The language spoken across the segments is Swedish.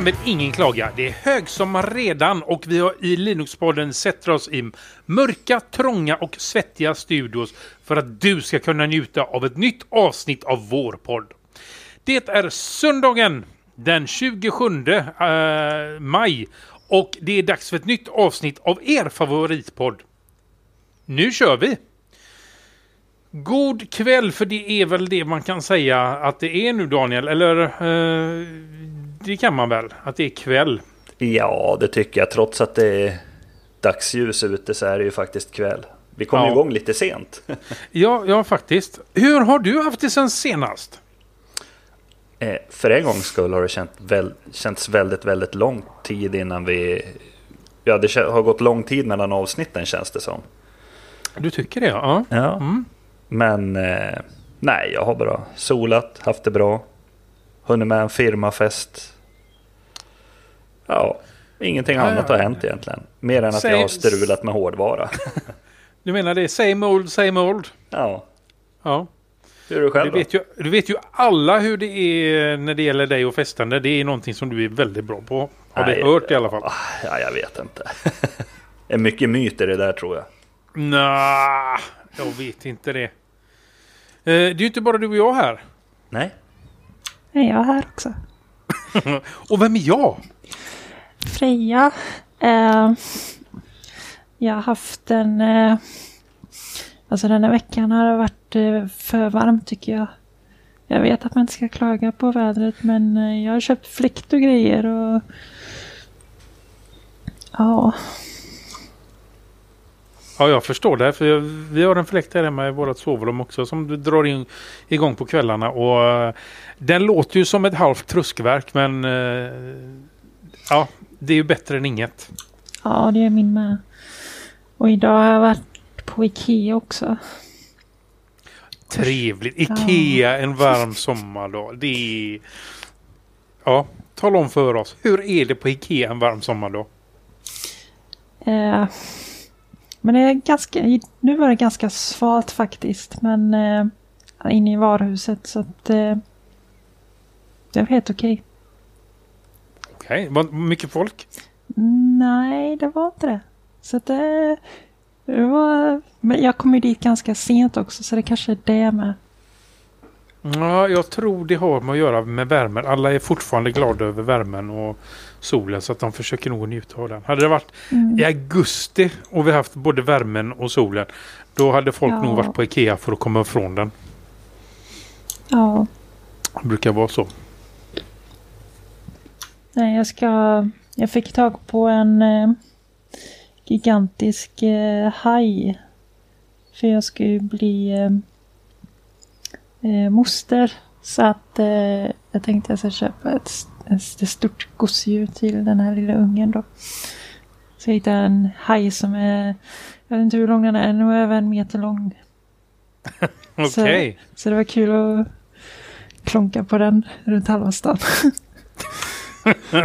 kan väl ingen klaga. Det är högsommar redan och vi har i Linuxpodden sätter oss i mörka, trånga och svettiga studios för att du ska kunna njuta av ett nytt avsnitt av vår podd. Det är söndagen den 27 eh, maj och det är dags för ett nytt avsnitt av er favoritpodd. Nu kör vi! God kväll, för det är väl det man kan säga att det är nu Daniel, eller eh, det kan man väl, att det är kväll. Ja, det tycker jag. Trots att det är dagsljus ute så är det ju faktiskt kväll. Vi kom ja. igång lite sent. ja, ja, faktiskt. Hur har du haft det sen senast? Eh, för en gångs skull har det känt väl, känts väldigt, väldigt lång tid innan vi... Ja, det har gått lång tid mellan avsnitten känns det som. Du tycker det? Ja. ja. Mm. Men eh, nej, jag har bara solat, haft det bra. Hunnit med en firmafest. Ja, ingenting ja, annat ja, har hänt egentligen. Mer än att same, jag har strulat med hårdvara. du menar det är same old, same old? Ja. Ja. Hur är du själv du vet, ju, du vet ju alla hur det är när det gäller dig och festande. Det är någonting som du är väldigt bra på. Har Nej, vi hört i alla fall. Ja, jag vet inte. det är mycket myter det där tror jag. Nej, jag vet inte det. Eh, det är ju inte bara du och jag här. Nej. Nej, jag är här också. och vem är jag? Freja. Eh, jag har haft en... Eh, alltså den här veckan har det varit eh, för varmt tycker jag. Jag vet att man inte ska klaga på vädret men eh, jag har köpt fläkt och grejer och... Ja, Ja, jag förstår det. För vi har en fläkt här hemma i vårt sovrum också som drar in igång på kvällarna. Och uh, den låter ju som ett halvt truskverk men uh, ja, det är ju bättre än inget. Ja, det är min med. Och idag har jag varit på Ikea också. Trevligt. Ikea en varm sommardag. Det är... Ja, tala om för oss. Hur är det på Ikea en varm sommardag? Uh, men det är ganska, nu var det ganska svalt faktiskt. Men eh, inne i varuhuset så att eh, det var helt okej. Okej, okay. var det mycket folk? Nej, det var inte det. Så att det, det var, men jag kom ju dit ganska sent också så det kanske är det med. Ja, jag tror det har med att göra med värmen. Alla är fortfarande glada över värmen och solen så att de försöker nog njuta av den. Hade det varit mm. i augusti och vi haft både värmen och solen då hade folk ja. nog varit på Ikea för att komma ifrån den. Ja. Det brukar vara så. Nej, jag ska... Jag fick tag på en eh, gigantisk eh, haj. För jag ska ju bli eh, eh moster. Så att eh, jag tänkte jag ska köpa ett ett stort gosedjur till den här lilla ungen då. Så jag hittade en haj som är, jag vet inte hur lång den är, nog över en meter lång. Okej. Okay. Så, så, det var kul att klonka på den runt halva stan. uh,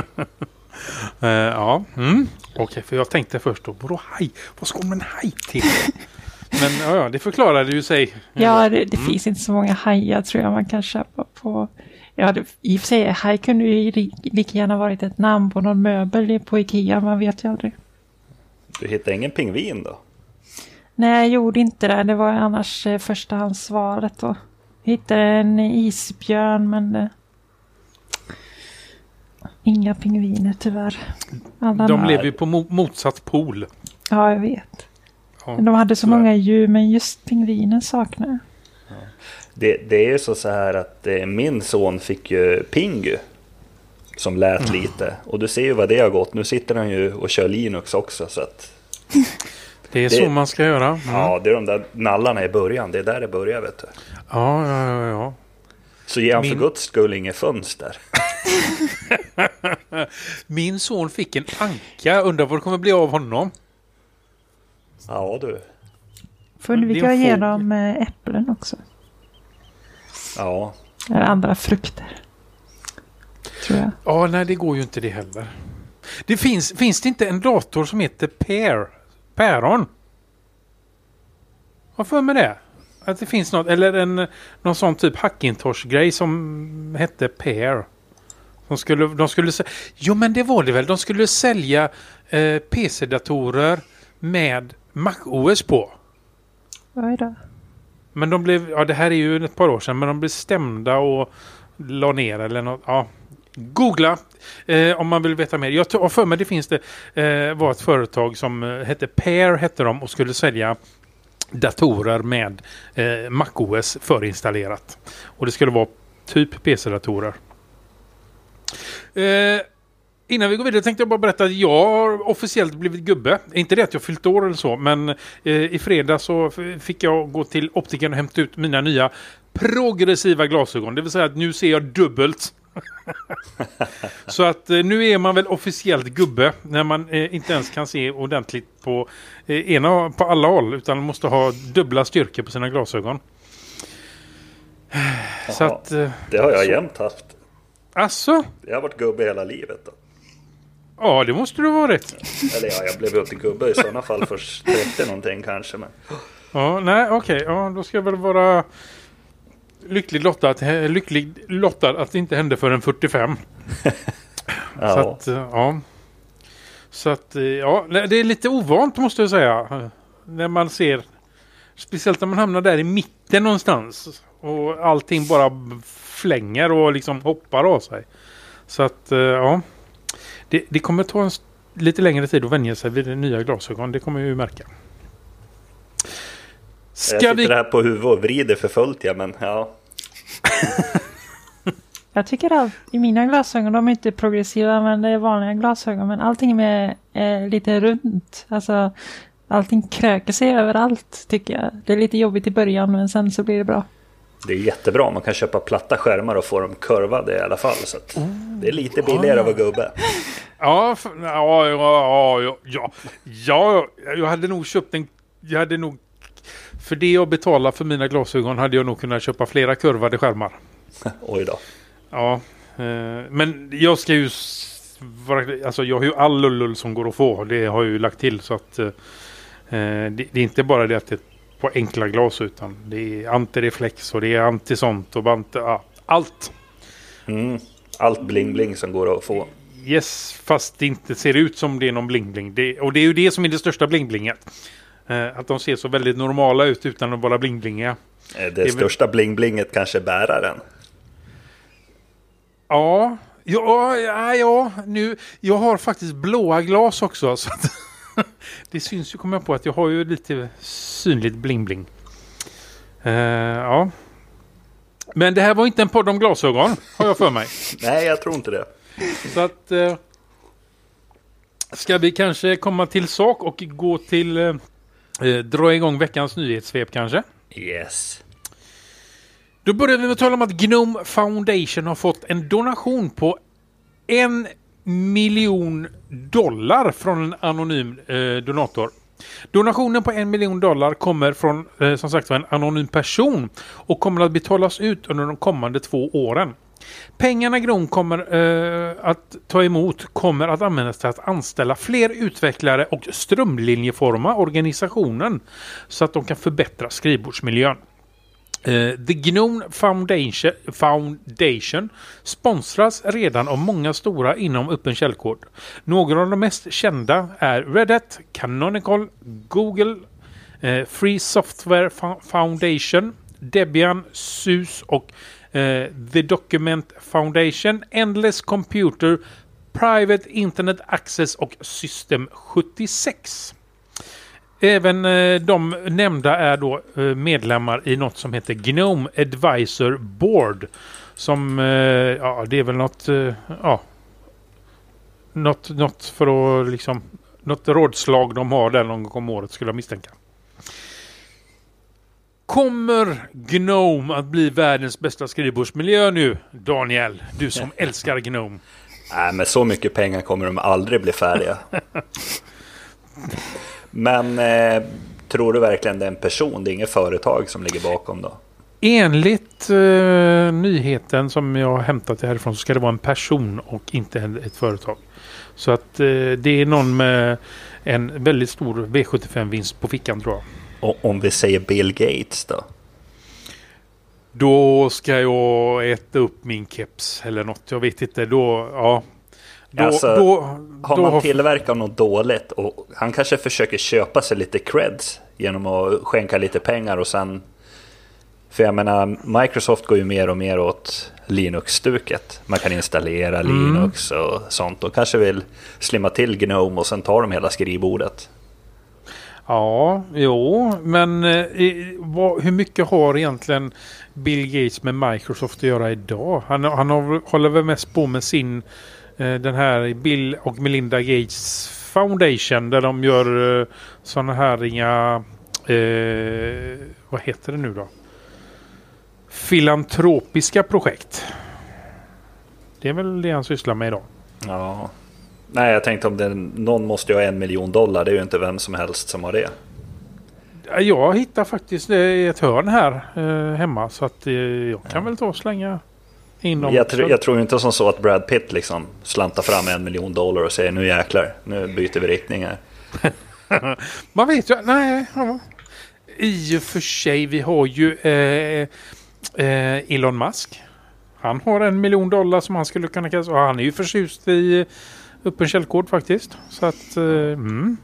ja, mm. okej, okay, för jag tänkte först då, vadå haj? Vad ska man en haj till? Men ja, ja, det förklarade ju sig. Ja, det, det mm. finns inte så många hajar tror jag man kan köpa på Ja, det, i och för sig, här kunde ju lika gärna varit ett namn på någon möbel på Ikea, man vet ju aldrig. Du hittade ingen pingvin då? Nej, jag gjorde inte det. Det var annars eh, förstahandssvaret då. Jag hittade en isbjörn, men... Inga pingviner tyvärr. Alla De lever ju på mo motsatt pol. Ja, jag vet. Ja, de hade så många djur, men just pingvinen saknar jag. Det, det är ju så, så här att eh, min son fick ju Pingu. Som lät mm. lite. Och du ser ju vad det har gått. Nu sitter han ju och kör Linux också. Så att, det är det, så man ska göra. Mm. Ja, det är de där nallarna i början. Det är där det börjar vet du. Ja, ja, ja. ja. Så ge han Min... för guds skull inget fönster. Min son fick en anka. Undrar vad det kommer bli av honom. Ja du. Får att ge dem äpplen också. Ja. Eller andra frukter. Tror jag. Ja, nej det går ju inte det heller. Det finns, finns det inte en dator som heter Per? Päron? Vad för med det? Att det finns något, eller en, någon sån typ Hackintosh-grej som hette Per. De skulle, de skulle, jo men det var det väl. De skulle sälja eh, PC-datorer med MacOS på. Oj då. Men de blev, ja det här är ju ett par år sedan, men de blev stämda och la ner eller något. Ja. Googla eh, om man vill veta mer. Jag har för mig det finns det eh, var ett företag som eh, hette Pair hette de och skulle sälja datorer med eh, MacOS förinstallerat. Och det skulle vara typ PC-datorer. Eh, innan vi går vidare tänkte jag bara berätta att jag har officiellt blivit gubbe. Inte det att jag fyllt år eller så, men eh, i fredag så fick jag gå till optikern och hämta ut mina nya progressiva glasögon. Det vill säga att nu ser jag dubbelt. så att eh, nu är man väl officiellt gubbe när man eh, inte ens kan se ordentligt på, eh, ena, på alla håll utan måste ha dubbla styrkor på sina glasögon. Så Jaha. att... Eh, Det har jag jämt haft. alltså, Jag har varit gubbe hela livet. Då. Ja, det måste du ha varit. Eller ja, jag blev ju inte gubbe i sådana fall först 30 någonting kanske. Men Ja, nej, okej. Ja, då ska jag väl vara lycklig lottad, att- lycklig lottad att det inte hände förrän 45. Så ja, att, eh, ja. Så att, eh, ja, det är lite ovant måste jag säga. eh, När man ser, speciellt när man hamnar där i mitten någonstans. Och allting bara flänger och liksom hoppar av sig. Så att, eh, ja. Det, det kommer ta en, lite längre tid att vänja sig vid nya glasögon. Det kommer jag ju märka. jag Ska sitter vi... här på huvudet och vrider för fullt ja, men ja. Jag tycker att i mina glasögon, de är inte progressiva men det är vanliga glasögon. Men allting är, är lite runt. Alltså allting kröker sig överallt tycker jag. Det är lite jobbigt i början men sen så blir det bra. Det är jättebra, man kan köpa platta skärmar och få dem kurvade i alla fall. Så att det är lite billigare att vara gubbe. Ja, ja, ja, ja, ja, ja, jag hade nog köpt en, jag hade nog, för det jag betalar för mina glasögon hade jag nog kunnat köpa flera kurvade skärmar. Oj då. Ja, eh, men jag ska ju, alltså jag har ju all lullull som går att få, det har jag ju lagt till så att eh, det, det är inte bara det att det på enkla glas utan det är antireflex och det är antisont och anti, ja, allt. Mm. Allt bling-bling som går att få. Yes, fast det inte ser ut som det är någon bling-bling. Det, och det är ju det som är det största bling-blinget. Eh, att de ser så väldigt normala ut utan att vara bling-blingiga. Eh, Det, väl- största bling-blinget kanske är bäraren. Ja, ja, ja, ja, nu, jag har faktiskt blåa glas också. Så att det syns ju, kommer jag på, att jag har ju lite synligt bling-bling. Eh, ja. Men det här var inte en podd om glasögon, har jag för mig. Nej, jag tror inte det. Så att... Eh, ska vi kanske komma till sak och gå till... Eh, dra igång veckans nyhetssvep kanske? Yes. Då börjar vi med att tala om att Gnome Foundation har fått en donation på en miljon dollar från en anonym eh, donator. Donationen på en miljon dollar kommer från eh, som sagt en anonym person och kommer att betalas ut under de kommande två åren. Pengarna Grom kommer eh, att ta emot kommer att användas till att anställa fler utvecklare och strömlinjeforma organisationen så att de kan förbättra skrivbordsmiljön. Eh, The Gnome Foundation, Foundation sponsras redan av många stora inom öppen källkod. Några av de mest kända är Red Hat, Canonical, Google, eh, Free Software Foundation, Debian, SUS och eh, The Document Foundation, Endless Computer, Private Internet Access och System 76. Även eh, de nämnda är då eh, medlemmar i något som heter Gnome Advisor Board. Som, eh, ja det är väl något, ja. Något, något för att liksom, något rådslag de har där någon gång om året skulle jag misstänka. Kommer Gnome att bli världens bästa skrivbordsmiljö nu, Daniel? Du som älskar Gnome. Nej, med så mycket pengar kommer de aldrig bli färdiga. Men eh, tror du verkligen det är en person? Det är inget företag som ligger bakom då? Enligt eh, nyheten som jag har hämtat härifrån så ska det vara en person och inte en- ett företag. Så att eh, det är någon med en väldigt stor V75-vinst på fickan tror jag. Och om vi säger Bill Gates då? Då ska jag äta upp min keps eller något. Jag vet inte. Då, ja. Då, Alltså, då, Har då man tillverkat något dåligt och han kanske försöker köpa sig lite creds genom att skänka lite pengar och sen... För jag menar, Microsoft går ju mer och mer åt Linux-stuket. Man kan installera Mm. Linux och sånt. Och kanske vill slimma till Gnome och sen tar de hela skrivbordet. Ja, jo, men eh, vad, hur mycket har egentligen Bill Gates med Microsoft att göra idag? Han, han har, håller väl mest på med sin, den här Bill och Melinda Gates Foundation där de gör eh, sådana här inga, eh, vad heter det nu då? Filantropiska projekt. Det är väl det han sysslar med idag. Ja. Nej, jag tänkte om det, någon måste ju ha en miljon dollar. Det är ju inte vem som helst som har det. Jag hittar faktiskt eh, ett hörn här eh, hemma så att eh, jag kan väl ta och slänga in dem. Jag, tr- jag tror inte som så att Brad Pitt liksom slantar fram en miljon dollar och säger nu jäklar, nu byter vi riktning här. Man vet ju, nej. Ja. I och för sig, vi har ju eh, eh, Elon Musk. Han har en miljon dollar som han skulle kunna kasta. Och han är ju förtjust i öppen källkod faktiskt. Så att, eh, mm.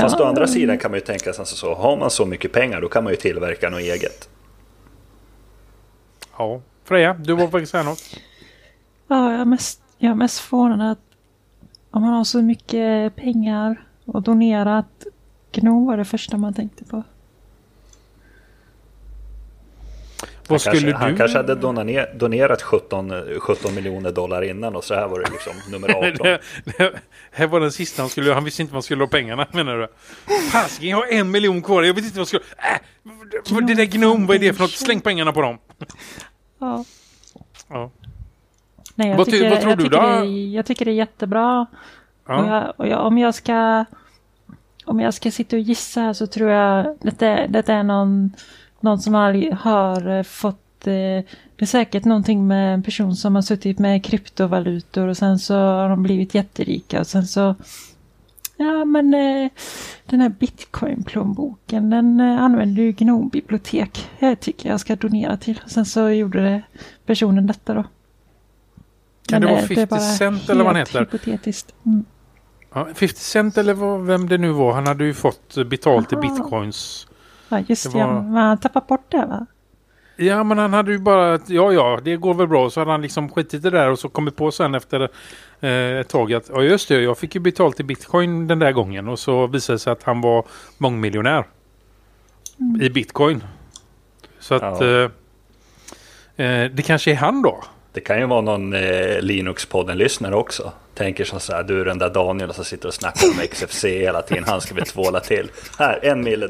Fast å andra sidan kan man ju tänka sig så, har man så mycket pengar då kan man ju tillverka något eget. Ja. Freja, du var faktiskt säga något. Ja, jag är mest, jag är mest förvånad att om man har så mycket pengar och donerat. Gno var det första man tänkte på. Vad han skulle kanske, han du... kanske hade doner- donerat 17, 17 miljoner dollar innan och så här var det liksom nummer 18. det, det, här var den sista han skulle. Han visste inte vad han skulle ha pengarna menar du? Fasiken, jag har en miljon kvar. Jag vet inte vad jag ska... Äh, det där Gnome, vad är det för något? Släng pengarna på dem. Ja. Ja. Nej, jag, Vad ty- tycker, vad tror jag, du tycker då? det är, jag tycker det är jättebra. Och Ja. jag, och jag, om jag ska om jag ska sitta och gissa här så tror jag detta, detta är någon, någon som har, har fått eh, det är säkert någonting med en person som har suttit med kryptovalutor och sen så har de blivit jätterika och sen så Ja men eh, den här bitcoin-plånboken den eh, använder ju Gnome bibliotek. Jag tycker jag ska donera till. Sen så gjorde det personen detta då. Kan det Men, vara eh, är 50 bara Cent eller vad han heter? Hypotetiskt. Mm. Ja, 50 Cent eller vad, vem det nu var. Han hade ju fått betalt i Aha. bitcoins. Ja just Det det, var- ja. Han tappade bort det va? Ja, men han hade ju bara... att, Ja, ja, det går väl bra. Så hade han liksom skitit det där och så kommit på sen efter eh, ett tag att ja, just det, jag fick ju betalt i bitcoin den där gången. Och så visade det sig att han var mångmiljonär i bitcoin. Så att... Ja. Eh, eh, det kanske är han då. Det kan ju vara någon eh, Linux-podden-lyssnare också. Tänker som så här, du är den där Daniel som sitter och snackar om XFC hela tiden, han ska vi tvåla till. Här, en mille.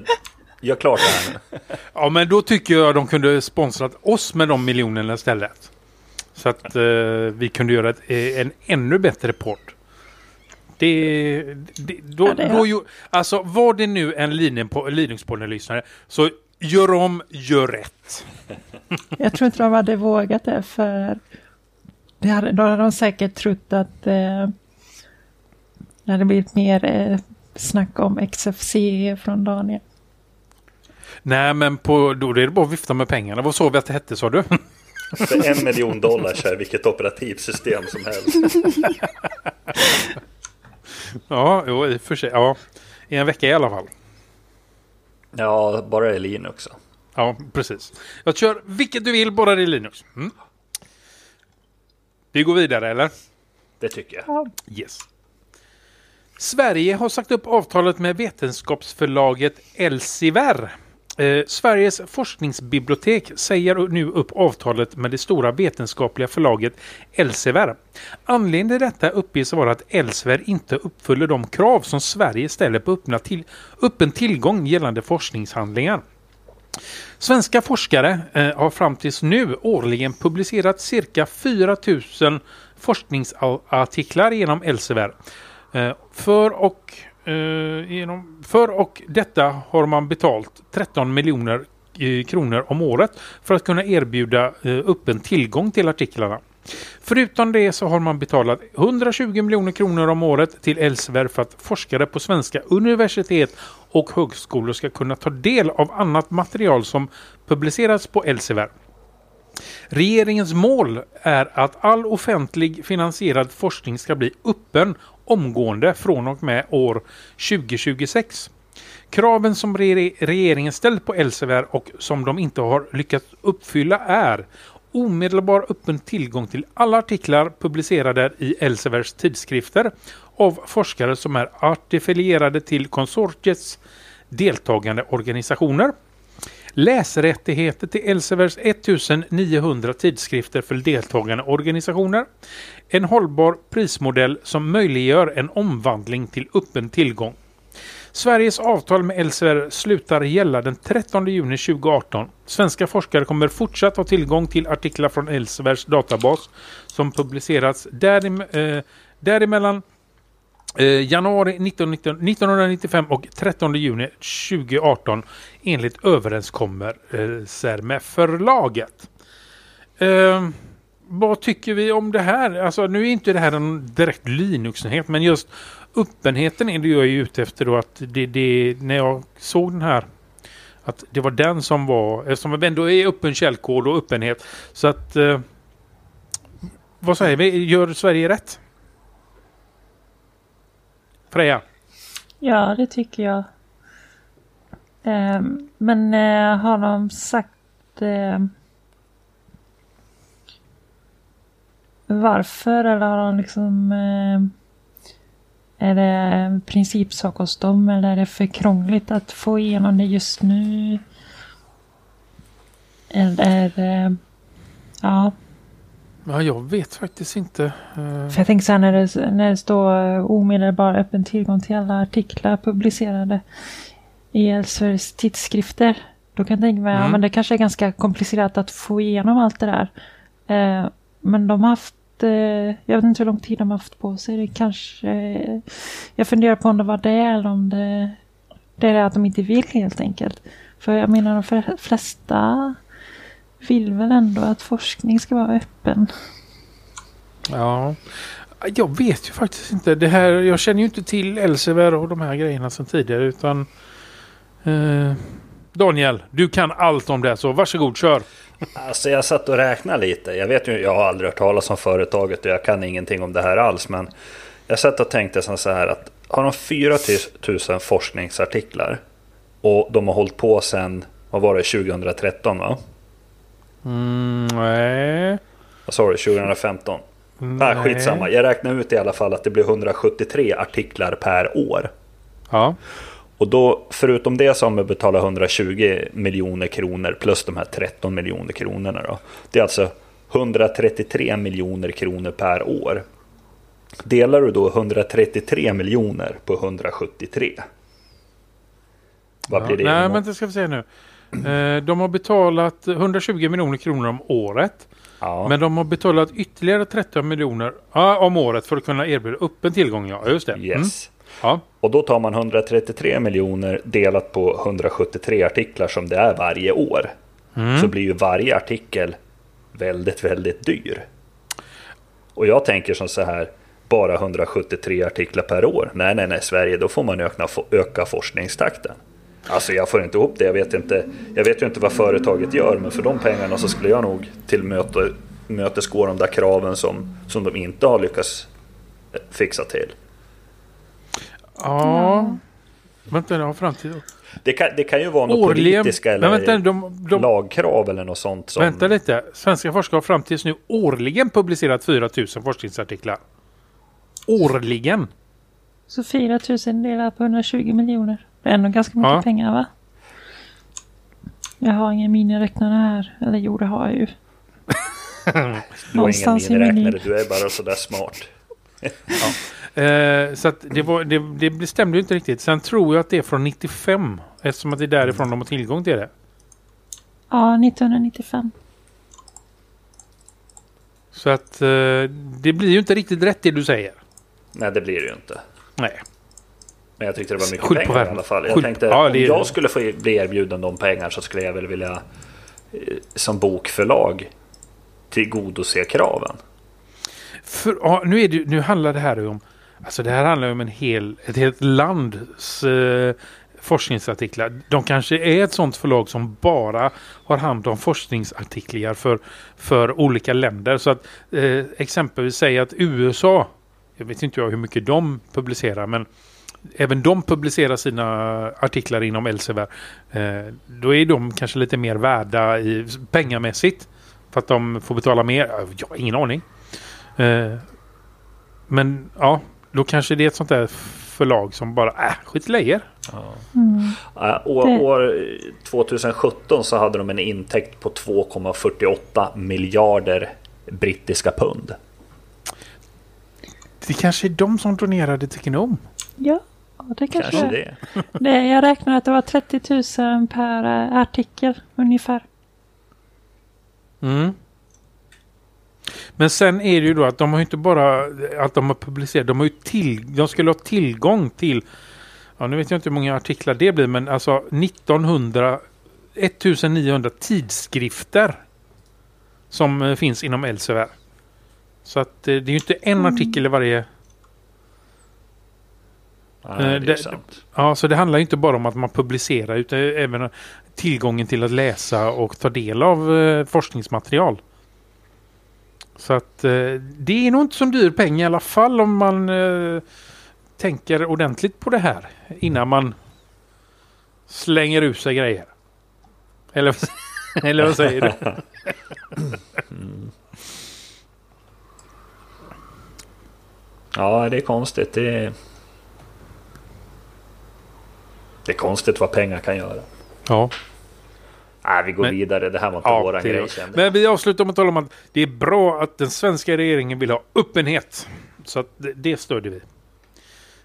Gör klart det här. Ja, men då tycker jag de kunde sponsrat oss med de miljonerna istället. Så att eh, vi kunde göra ett, eh, en ännu bättre podd. Det, det, då, Ja, det då, ju- alltså var det nu en Linux- Linux-podden-lyssnare så gör om, gör rätt. Jag tror inte de hade vågat det för det hade, då hade de säkert trott att eh, det hade blivit mer eh, snack om XFC från Daniel. Nej, men på, då är det bara att vifta med pengarna. Vad sa vi att det hette, sa du? För en miljon dollar kör vilket operativsystem som helst. ja, jo, i och för sig. Ja, i en vecka i alla fall. Ja, bara det är Linux. Ja, precis. Jag kör vilket du vill, bara det är Linux. Mm. Vi går vidare, eller? Det tycker jag. Yes. Sverige har sagt upp avtalet med vetenskapsförlaget Elsevier. Eh, Sveriges forskningsbibliotek säger nu upp avtalet med det stora vetenskapliga förlaget Elsevier. Anledningen till detta uppges vara att Elsevier inte uppfyller de krav som Sverige ställer på öppna till, öppen tillgång gällande forskningshandlingar. Svenska forskare eh, har fram tills nu årligen publicerat cirka 4000 forskningsartiklar genom Elsevier. Eh, för, och, Eh, uh, genom, för och detta har man betalt 13 miljoner eh, kronor om året för att kunna erbjuda eh, öppen tillgång till artiklarna. Förutom det så har man betalat 120 miljoner kronor om året till Elsevier för att forskare på svenska universitet och högskolor ska kunna ta del av annat material som publicerats på Elsevier. Regeringens mål är att all offentlig finansierad forskning ska bli öppen omgående från och med år 2026. Kraven som re regeringen ställt på Elsevier och som de inte har lyckats uppfylla är omedelbar öppen tillgång till alla artiklar publicerade i Elseviers tidskrifter av forskare som är artifilierade till konsortiets deltagande organisationer. Läsrättigheter till Elsevers 1900 tidskrifter för deltagande organisationer. En hållbar prismodell som möjliggör en omvandling till öppen tillgång. Sveriges avtal med Elsevier slutar gälla den 13 juni 2018. Svenska forskare kommer fortsatt ha tillgång till artiklar från Elseviers databas som publicerats därim, eh, däremellan eh, januari 1995 och 13 juni 2018 enligt överenskommelser med förlaget. Eh, ehm, vad tycker vi om det här? Alltså nu är inte det här en direkt Linux-nyhet men just öppenheten är det jag är ute efter då att det, det, när jag såg den här att det var den som var, eh, eftersom det ändå är öppen källkod och öppenhet. Så att eh, vad säger vi? Gör Sverige rätt? Freja? Ja, det tycker jag. Eh, men eh, har de sagt eh, varför eller har de liksom eh, är det en principsak hos dem eller är det för krångligt att få igenom det just nu? Eller ehm, ja. Ja, jag vet faktiskt inte. Eh. För jag tänker så här när det, när det står omedelbar öppen tillgång till alla artiklar publicerade i Elseviers tidskrifter. Då kan jag tänka mig, mm. ja men det kanske är ganska komplicerat att få igenom allt det där. Eh, men de har haft Eh, jag vet inte hur lång tid de har haft på sig. Det kanske, jag funderar på om det var det eller om det, det är det att de inte vill helt enkelt. För jag menar de flesta vill väl ändå att forskning ska vara öppen. Ja, jag vet ju faktiskt inte. Det här, jag känner ju inte till Elsevier och de här grejerna sedan tidigare utan eh, Daniel, du kan allt om det så varsågod kör. Alltså jag satt och räknade lite. Jag vet ju, jag har aldrig hört talas om företaget och jag kan ingenting om det här alls. Men jag satt och tänkte så här att har de 4000 forskningsartiklar och de har hållit på sedan, vad var det, 2013 va? Mm, nej. Du, 2015? Nej. Ah, skitsamma, jag räknar ut i alla fall att det blir 173 artiklar per år. Ja. Och då, förutom det så har man betalat 120 miljoner kronor plus de här 13 miljoner kronorna. Då. Det är alltså 133 miljoner kronor per år. Delar du då 133 miljoner på 173? Vad blir det? Nej, men det ska vi se nu. Eh, de har betalat 120 miljoner kronor om året. Ja. Men de har betalat ytterligare 13 miljoner ja, om året för att kunna erbjuda öppen tillgång. Ja, just det. Yes. Mm. Ja. Och då tar man 133 miljoner delat på 173 artiklar som det är varje år. Mm. Så blir ju varje artikel väldigt, väldigt dyr. Och jag tänker som så här, bara 173 artiklar per år. Nej, nej, nej, Sverige, då får man öka, öka forskningstakten. Alltså jag får inte ihop det. Jag vet, inte, jag vet ju inte vad företaget gör, men för de pengarna så skulle jag nog till möte, mötesgå de där kraven som, som de inte har lyckats fixa till. Ja. Vänta, har framtid. Det kan, det kan ju vara något politiska eller vänta, de, de, lagkrav eller något sånt. Som... Vänta lite. Svenska forskare har fram tills nu årligen publicerat 4 000 forskningsartiklar. Årligen. Så 4 000 delat på 120 miljoner. Det är ändå ganska mycket ja. pengar va? Jag har ingen miniräknare här. Eller jo, det har jag ju. du har ingen miniräknare, du är bara sådär smart. ja. Eh, så att det, var, det, det stämde ju inte riktigt. Sen tror jag att det är från 95. Eftersom att det är därifrån de har tillgång till det. Ja, 1995. Så att eh, det blir ju inte riktigt rätt det du säger. Nej, det blir det ju inte. Nej. Men jag tyckte det var mycket Skyll pengar i alla fall. Jag Skyll. tänkte ja, om jag skulle få bli erbjuden de pengar så skulle jag väl vilja eh, som bokförlag tillgodose kraven. För, ja, nu, är det, nu handlar det här om Alltså det här handlar om en hel, ett helt lands eh, forskningsartiklar. De kanske är ett sånt förlag som bara har hand om forskningsartiklar för, för olika länder. Så att eh, exempelvis säga att USA, jag vet inte jag hur mycket de publicerar, men även de publicerar sina artiklar inom Elsevier. Eh, då är de kanske lite mer värda i, pengamässigt. För att de får betala mer. Jag har ingen aning. Eh, men ja, då kanske det är ett sånt där förlag som bara, äh, skit lejer. Ja. Mm. Uh, år, år 2017 så hade de en intäkt på 2,48 miljarder brittiska pund. Det kanske är de som donerade till Gnome. Ja, det kanske, kanske det. det. Jag räknar att det var 30 000 per artikel ungefär. Mm. Men sen är det ju då att de har inte bara att de har publicerat, de har ju till, de skulle ha tillgång till, ja nu vet jag inte hur många artiklar det blir, men alltså 1900, 1900 tidskrifter som eh, finns inom Elsevier. Så att eh, det är ju inte en mm. artikel i varje Nej, det, det ja, så det handlar inte bara om att man publicerar utan även tillgången till att läsa och ta del av eh, forskningsmaterial. Så att eh, det är nog inte som dyr peng i alla fall om man eh, tänker ordentligt på det här innan man slänger ut sig grejer. Eller, eller vad säger du? mm. Ja, det är konstigt. Det är... det är konstigt vad pengar kan göra. Ja. Nej, vi går men, vidare. Det här var inte ja, våran grej. Men vi avslutar med att tala om att det är bra att den svenska regeringen vill ha öppenhet. Så att det, det stödjer vi.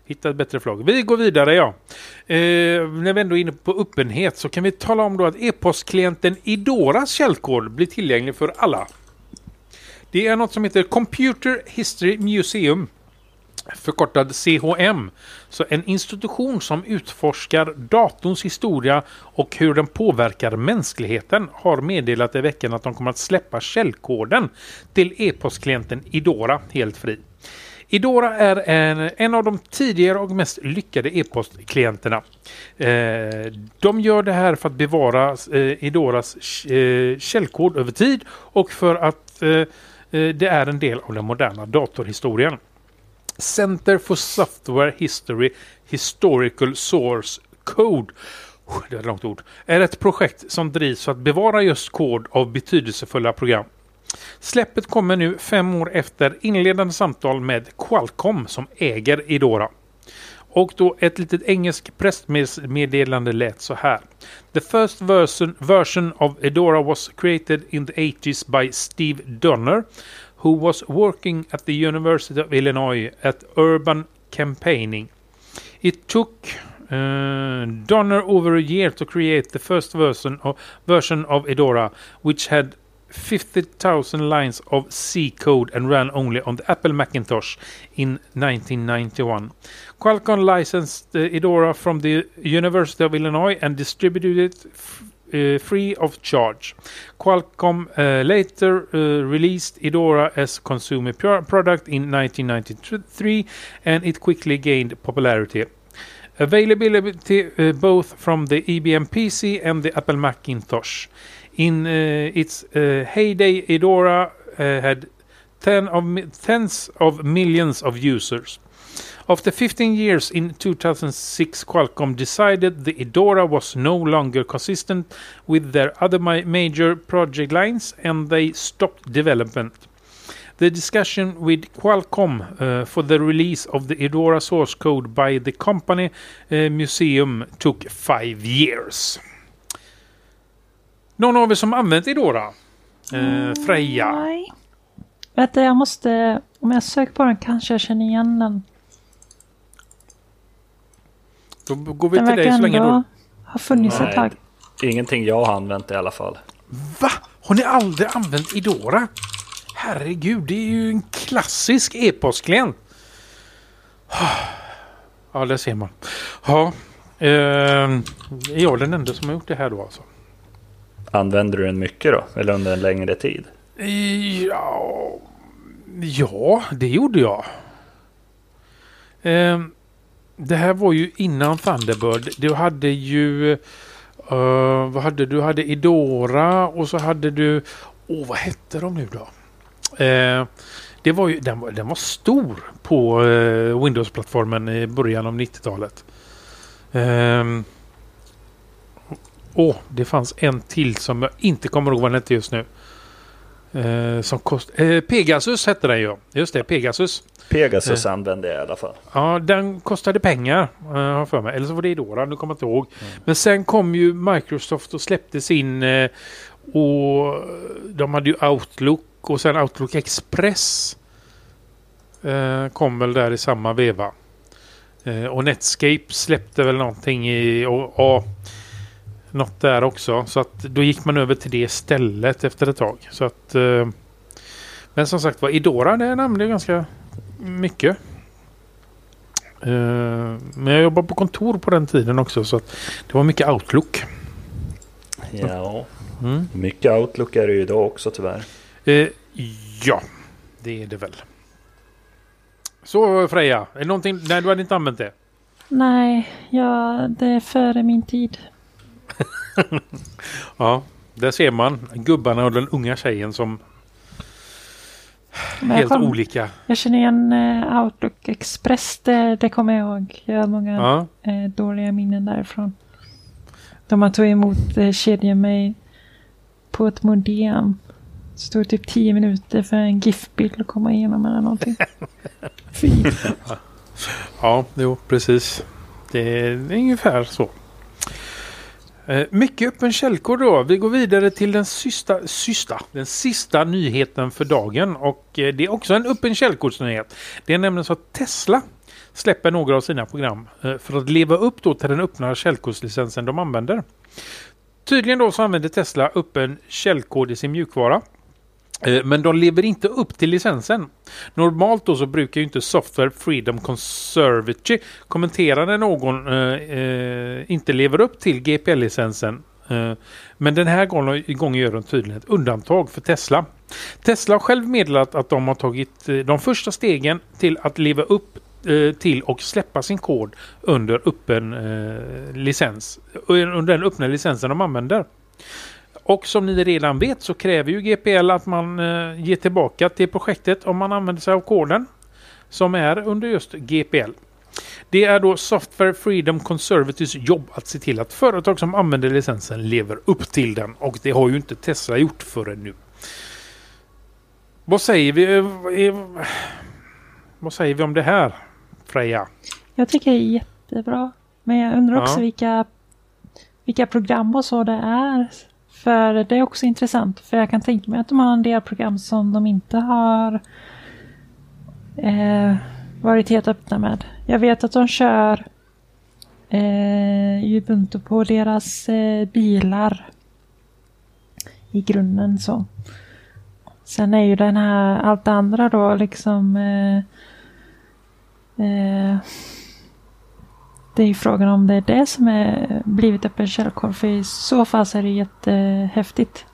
Hitta ett bättre flagg. Vi går vidare ja. Eh, när vi ändå är inne på öppenhet så kan vi tala om då att e-postklienten Idoras källkod blir tillgänglig för alla. Det är något som heter Computer History Museum förkortad CHM. Så en institution som utforskar datorns historia och hur den påverkar mänskligheten har meddelat i veckan att de kommer att släppa källkoden till e-postklienten Idora helt fri. Idora är en, en av de tidigare och mest lyckade e-postklienterna. Eh, de gör det här för att bevara eh, Idoras eh, källkod över tid och för att eh, eh det är en del av den moderna datorhistorien. Center for Software History Historical Source Code det är ett långt ord, är ett projekt som drivs för att bevara just kod av betydelsefulla program. Släppet kommer nu fem år efter inledande samtal med Qualcomm som äger Idora. Och då ett litet engelskt pressmeddelande lät så här. The first version, version of Edora was created in the 80s by Steve Donner who was working at the University of Illinois at urban campaigning. It took uh, Donner over a year to create the first version of, version of Edora, which had 50,000 lines of C code and ran only on the Apple Macintosh in 1991. Qualcomm licensed uh, Edora from the University of Illinois and distributed it uh, free of charge. Qualcomm uh, later uh, released Edora as a consumer product in 1993 and it quickly gained popularity. Availability uh, both from the IBM PC and the Apple Macintosh. In uh, its uh, heyday, Idora had ten of tens of millions of users. After 15 years in 2006, Qualcomm decided the Idora was no longer consistent with their other major project lines and they stopped development. The discussion with Qualcomm uh, for the release of the Idora source code by the company uh, museum took five years. Någon av er som använt Idora? Uh, Freja? Nej. Vänta, jag måste... Om jag söker på den kanske jag känner igen den. Då går vi den till dig så länge då. har funnits Nej, ett tag. Ingenting jag har använt i alla fall. Va? Har ni aldrig använt Idora? Herregud, det är ju en klassisk e-postklient. Ja, det ser man. Ja, eh, är jag den enda som har gjort det här då alltså? Använder du den mycket då? Eller under en längre tid? Ja, ja det gjorde jag. Eh, det här var ju innan Thunderbird. Du hade ju... Uh, vad hade du? Du hade Idora och så hade du... Åh, oh, vad hette de nu då? Uh, det var ju, den, var, den var stor på uh, Windows-plattformen i början av 90-talet. Ehm, åh, oh, det fanns en till som jag inte kommer ihåg vad den hette just nu. Eh, som kost, eh, Pegasus hette den ju. Just det, Pegasus. Pegasus eh. använde jag i alla fall. Ja, den kostade pengar. Uh, för mig. Eller så var det Idora, nu kommer jag inte ihåg. Mm. Men sen kom ju Microsoft och släppte sin... Eh, och de hade ju Outlook och sen Outlook Express. Eh, kom väl där i samma veva. Eh, och Netscape släppte väl någonting i... Och, och, något där också. Så att då gick man över till det stället efter ett tag. Så att, eh, men som sagt var, Idora det nämnde jag ganska mycket. Eh, men jag jobbade på kontor på den tiden också så att det var mycket Outlook. Ja, mm. mycket Outlook är det ju idag också tyvärr. Eh, ja, det är det väl. Så Freja, är det någonting? Nej, du hade inte använt det? Nej, ja, det är före min tid. ja, där ser man gubbarna och den unga tjejen som helt kom, olika. Jag känner igen uh, Outlook Express. Det, det kommer jag ihåg. Jag har många ja. uh, dåliga minnen därifrån. De man tog emot uh, kedjemail på ett modem. Det stod typ tio minuter för en GIF-bild att komma igenom eller någonting. Fy. ja, jo precis. Det är ungefär så. Eh, mycket öppen källkod då. Vi går vidare till den sista, sista, den sista nyheten för dagen. Och eh, det är också en öppen källkodsnyhet. Det är nämligen så att Tesla släpper några av sina program eh, för att leva upp då till den öppna källkodslicensen de använder. Tydligen då så använder Tesla öppen källkod i sin mjukvara. Eh, men de lever inte upp till licensen. Normalt då så brukar ju inte Software Freedom Conservatory kommentera när någon eh, eh, inte lever upp till GPL-licensen. Eh, men den här gången gör de tydligen ett undantag för Tesla. Tesla har själv meddelat att de har tagit eh, de första stegen till att leva upp eh, till och släppa sin kod under öppen eh, licens. Eh, under den öppna licensen de använder. Och som ni redan vet så kräver ju GPL att man eh, ger tillbaka till projektet om man använder sig av koden som är under just GPL. Det är då Software Freedom Conservatives jobb att se till att företag som använder licensen lever upp till den och det har ju inte Tesla gjort förrän nu. Vad säger vi? Eh, eh, vad säger vi om det här Freja? Jag tycker det är jättebra. Men jag undrar också ja. vilka, vilka program och så det är för det är också intressant. För jag kan tänka mig att de har en del program som de inte har eh, varit helt öppna med. Jag vet att de kör eh, Ubuntu på deras eh, bilar. I grunden så. Sen är ju den här, allt det andra då liksom eh, eh, det är frågan om det är det som är blivit öppen källkod. För i så fall så är det jättehäftigt.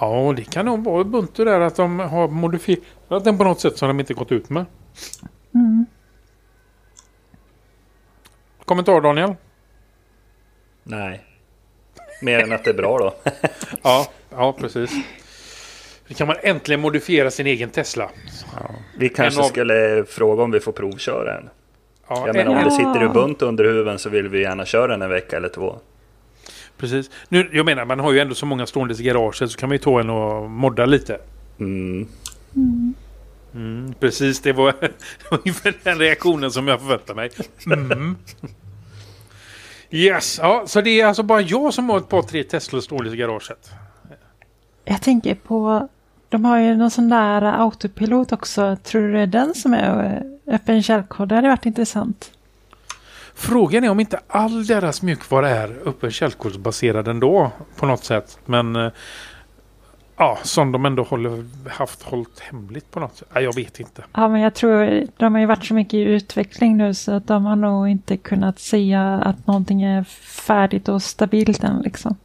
Ja, det kan nog vara Ubuntu där att de har modifierat den på något sätt som de inte gått ut med. Mm. Kommentar Daniel? Nej. Mer än att det är bra då. ja, ja, precis. Nu kan man äntligen modifiera sin egen Tesla. Ja. Vi kanske av... skulle fråga om vi får provköra en. Ja, jag menar om det sitter Ubuntu under huven så vill vi gärna köra den en vecka eller två. Precis. Nu, jag menar, man har ju ändå så många stående i garaget så kan man ju ta en och modda lite. Mm. Mm. precis, det var ungefär den reaktionen som jag förväntade mig. Mm. Yes, ja, så det är alltså bara jag som har ett par tre Tesla stående i garaget. Jag tänker på de har ju någon sån där autopilot också. Tror du det är den som är öppen källkod? Det hade varit intressant. Frågan är om inte all deras mjukvara är öppen källkodsbaserad ändå på något sätt. Men eh, ja, som de ändå håller, haft hållit hemligt på något sätt. Ja, jag vet inte. Ja, men jag tror de har ju varit så mycket i utveckling nu så att de har nog inte kunnat säga att någonting är färdigt och stabilt än liksom.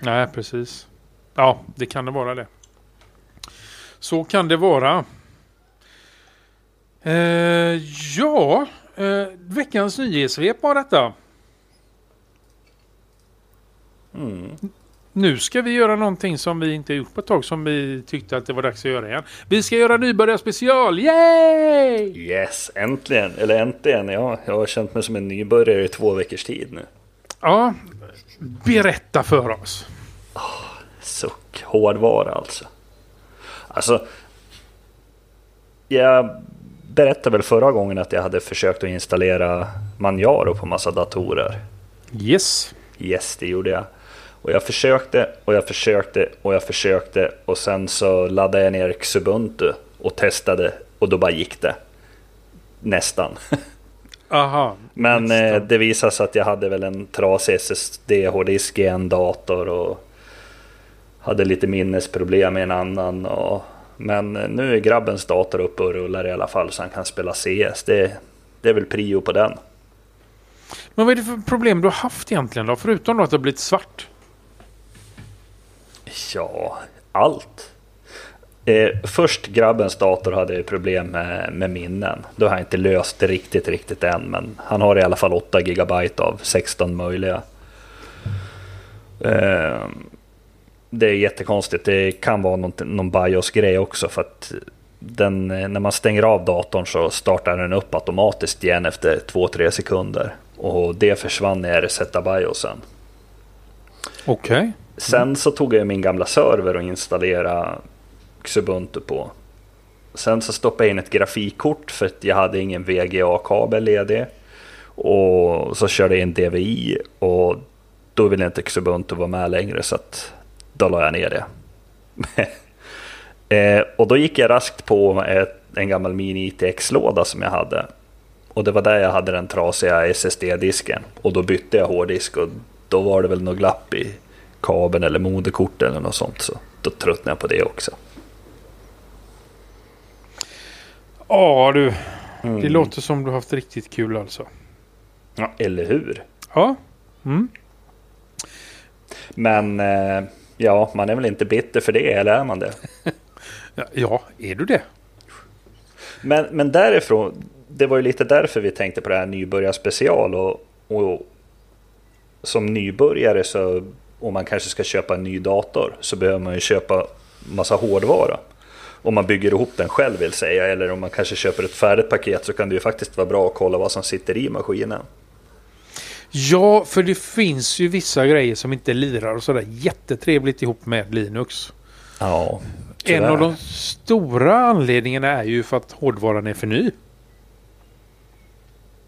Nej, precis. Ja, det kan det vara det. Så kan det vara. Eh, ja, eh, veckans nyhetssvep var detta. Mm. Nu ska vi göra någonting som vi inte gjort på ett tag som vi tyckte att det var dags att göra igen. Vi ska göra nybörjarspecial! Yay! Yes, äntligen! Eller äntligen, ja. Jag har känt mig som en nybörjare i två veckors tid nu. Ja, berätta för oss. Suck, hårdvara alltså. Alltså, jag berättade väl förra gången att jag hade försökt att installera Manjaro på massa datorer. Yes. Yes, det gjorde jag. Och jag försökte och jag försökte och jag försökte och sen så laddade jag ner Xubuntu och testade och då bara gick det. Nästan. Aha. Men eh, det visade sig att jag hade väl en trasig SSD-hårddisk i en dator och hade lite minnesproblem i en annan. Och, men eh, nu är grabbens dator uppe och rullar i alla fall så han kan spela CS. Det, det är väl prio på den. Men vad är det för problem du har haft egentligen då? Förutom då att det har blivit svart. Ja, allt. Eh, först grabbens dator hade jag problem med, med minnen. Då har jag inte löst det riktigt, riktigt än. Men han har i alla fall 8 GB av 16 möjliga. Eh, det är jättekonstigt. Det kan vara någon, någon BIOS-grej också. För att den, när man stänger av datorn så startar den upp automatiskt igen efter 2-3 sekunder. Och det försvann när jag resetade BIOSen. Okej. Sen så tog jag min gamla server och installerade Xubuntu på. Sen så stoppade jag in ett grafikkort för att jag hade ingen VGA-kabel ledig. Och så körde jag in DVI och då ville inte Xubuntu vara med längre så att då la jag ner det. eh, och då gick jag raskt på ett, en gammal Mini ITX-låda som jag hade. Och det var där jag hade den trasiga SSD-disken. Och då bytte jag hårddisk och då var det väl något glapp i kabeln eller moderkort eller något sånt. Så då tröttnade jag på det också. Ja du. Mm. Det låter som du haft riktigt kul alltså. Ja, eller hur? Ja. Mm. Men eh, ja, man är väl inte bitter för det, eller är man det? Ja, är du det? Men, men därifrån, det var ju lite därför vi tänkte på det här nybörjarspecial. Och, och som nybörjare så, om man kanske ska köpa en ny dator, så behöver man ju köpa massa hårdvara. Om man bygger ihop den själv vill säga, eller om man kanske köper ett färdigt paket så kan det ju faktiskt vara bra att kolla vad som sitter i maskinen. Ja, för det finns ju vissa grejer som inte lirar och sådär jättetrevligt ihop med Linux. Ja, En av de stora anledningarna är ju för att hårdvaran är för ny.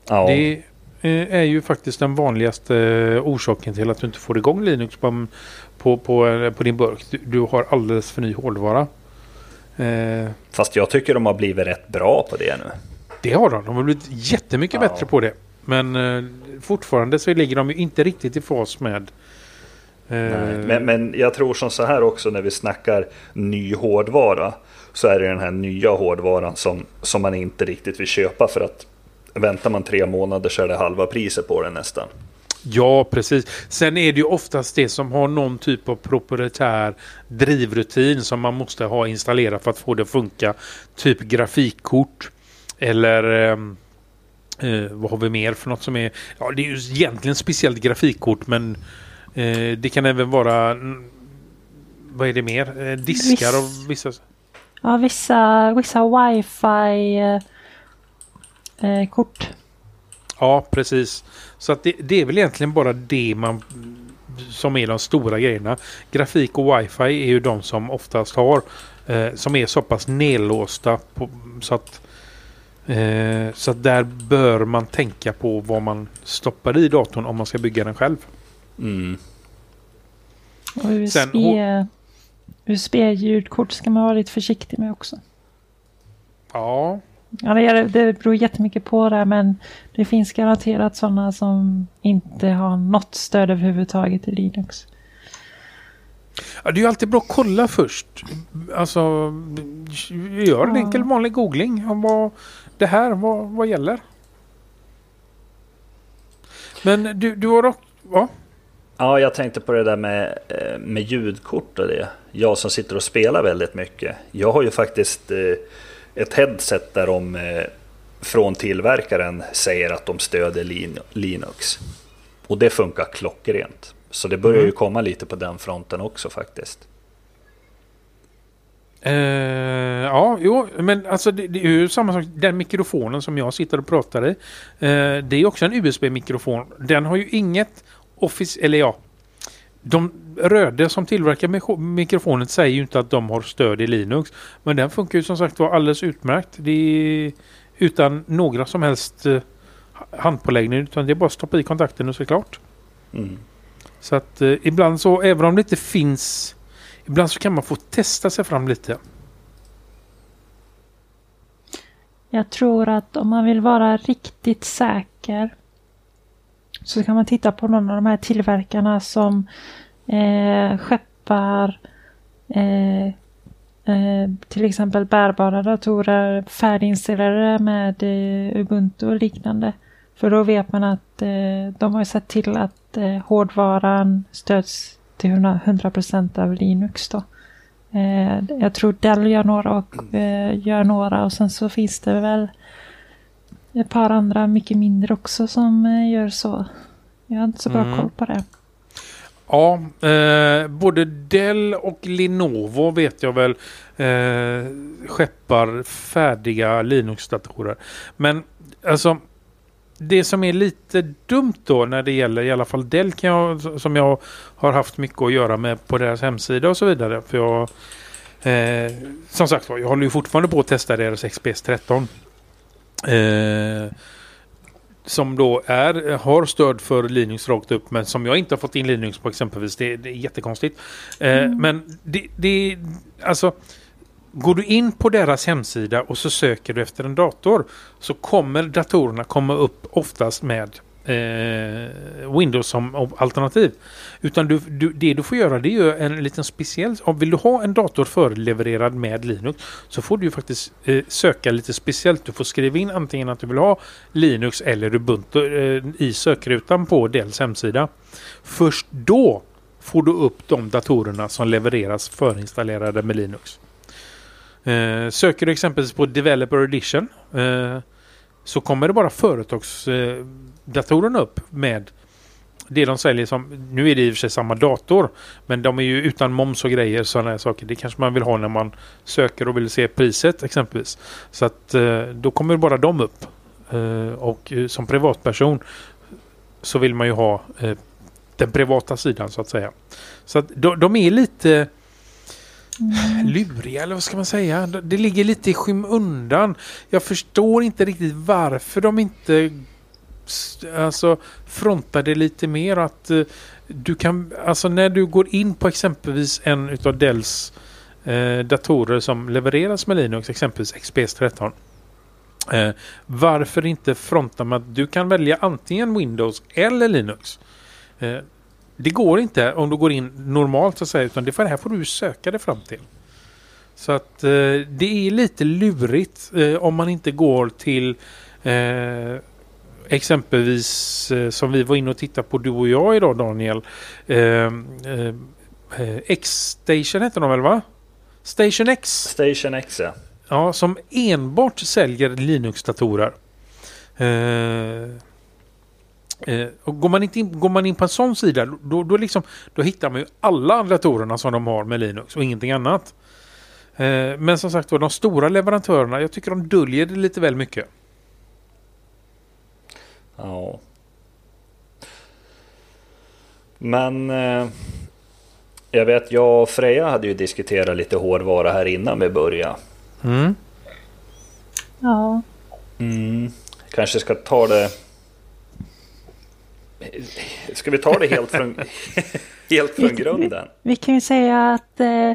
ja. Det eh, är ju faktiskt den vanligaste eh, orsaken till att du inte får igång Linux på, på, på, eh, på din burk. Du, du har alldeles för ny hårdvara. Fast jag tycker de har blivit rätt bra på det nu. det har de. De har blivit jättemycket Ja. bättre på det. Men eh, fortfarande så ligger de ju inte riktigt i fas med eh, Men, men jag tror som så här också när vi snackar ny hårdvara. Så är det den här nya hårdvaran som, som man inte riktigt vill köpa för att väntar man tre månader så är det halva priset på den nästan. Ja, precis. Sen är det ju oftast det som har någon typ av proprietär drivrutin som man måste ha installerat för att få det att funka. Typ grafikkort eller ehm, eh, vad har vi mer för något som är... Ja, det är ju egentligen speciellt grafikkort men eh, det kan även vara... Vad är det mer? Eh, diskar Viss- och vissa... Ja, vissa, vissa wifi eh, eh. Ja, precis. Så att det, det är väl egentligen bara det man som är de stora grejerna. Grafik och wifi är ju de som oftast har eh, som är så pass nedlåsta på, så att eh, så där bör man tänka på vad man stoppar i datorn om man ska bygga den själv. Mm. Och USB, USB-ljudkort ska man vara lite försiktig med också. Ja, Ja, det, är, det beror jättemycket på det, men det finns garanterat sådana som inte har något stöd överhuvudtaget i Linux. Ja, det är ju alltid bra att kolla först. Alltså, gör en Ja. enkel vanlig googling om vad det här, vad, vad gäller. Men du, du har dock... Ja, Ja, jag tänkte på det där med, eh, med ljudkort och det. Jag som sitter och spelar väldigt mycket. Jag har ju faktiskt eh, ett headset där de, eh, från tillverkaren säger att de stöder Lin Linux. Och det funkar klockrent. Så det börjar ju komma lite på den fronten också faktiskt. Eh, ja, jo, men alltså det, det är ju samma sak. Den mikrofonen som jag sitter och pratar i. Eh, det är också en USB-mikrofon. Den har ju inget office, eller ja. De röda som tillverkar mik- mikrofonen säger ju inte att de har stöd i Linux. Men den funkar ju som sagt var alldeles utmärkt. Det är utan några som helst eh, handpåläggning. Utan det är bara att stoppa i kontakten och så är det klart. Mm. Så att ibland så, även om det inte finns Ibland så kan man få testa sig fram lite. Jag tror att om man vill vara riktigt säker så kan man titta på någon av de här tillverkarna som eh, skeppar eh, eh, till exempel bärbara datorer färdiginstallerade med eh, Ubuntu och liknande. För då vet man att eh, de har sett till att eh, hårdvaran stöds till 100 procent av Linux. Då. Eh, jag tror Dell gör några och eh, gör några och sen så finns det väl ett par andra mycket mindre också som eh, gör så. Jag har inte så bra Mm. koll på det. Ja, både Dell och Lenovo vet jag väl eh, skeppar färdiga Linux-datorer. Men alltså det som är lite dumt då när det gäller i alla fall Dell kan jag, som jag har haft mycket att göra med på deras hemsida och så vidare. För jag, eh, som sagt jag håller ju fortfarande på att testa deras XPS 13. Eh, som då är, har stöd för Linux rakt upp men som jag inte har fått in Linux på exempelvis. Det, det är jättekonstigt. Eh, Men det, det alltså Går du in på deras hemsida och så söker du efter en dator så kommer datorerna komma upp oftast med eh, Windows som alternativ. Utan du, du, det du får göra det är ju en liten speciell... Om vill du ha en dator förlevererad med Linux så får du ju faktiskt eh, söka lite speciellt. Du får skriva in antingen att du vill ha Linux eller Ubuntu eh, i sökrutan på Dells hemsida. Först då får du upp de datorerna som levereras förinstallerade med Linux. Eh, söker du exempelvis på Developer Edition eh, så kommer det bara företagsdatorerna eh, upp med det de säljer som, nu är det i och för sig samma dator, men de är ju utan moms och grejer sådana här saker. Det kanske man vill ha när man söker och vill se priset exempelvis. Så att eh, då kommer bara de upp. Eh, och eh, som privatperson så vill man ju ha den privata sidan så att säga. Så att de, de är lite Mm. luriga eller vad ska man säga? Det ligger lite i skymundan. Jag förstår inte riktigt varför de inte alltså frontar det lite mer att eh, du kan, alltså när du går in på exempelvis en utav Dells eh, datorer som levereras med Linux, exempelvis XPS 13. Eh, varför inte fronta med att du kan välja antingen Windows eller Linux? Eh, det går inte om du går in normalt så att säga, utan det, för det här får du söka dig fram till. Så att eh, det är lite lurigt eh, om man inte går till eh, exempelvis eh, som vi var inne och tittade på du och jag idag Daniel. Eh, eh, X-Station heter de väl va? Station X. Station X ja. Ja, som enbart säljer Linux-datorer. Eh, och går, man inte in, går man in på en sån sida då, då, liksom, då hittar man ju alla datorerna som de har med Linux och ingenting annat. Eh, men som sagt var, de stora leverantörerna, jag tycker de döljer det lite väl mycket. Ja. Men eh, jag vet, jag och Freja hade ju diskuterat lite hårdvara här innan vi började. Mm. Ja, Mm. Kanske ska ta det... Ska vi ta det helt från, helt från grunden? vi kan ju säga att eh,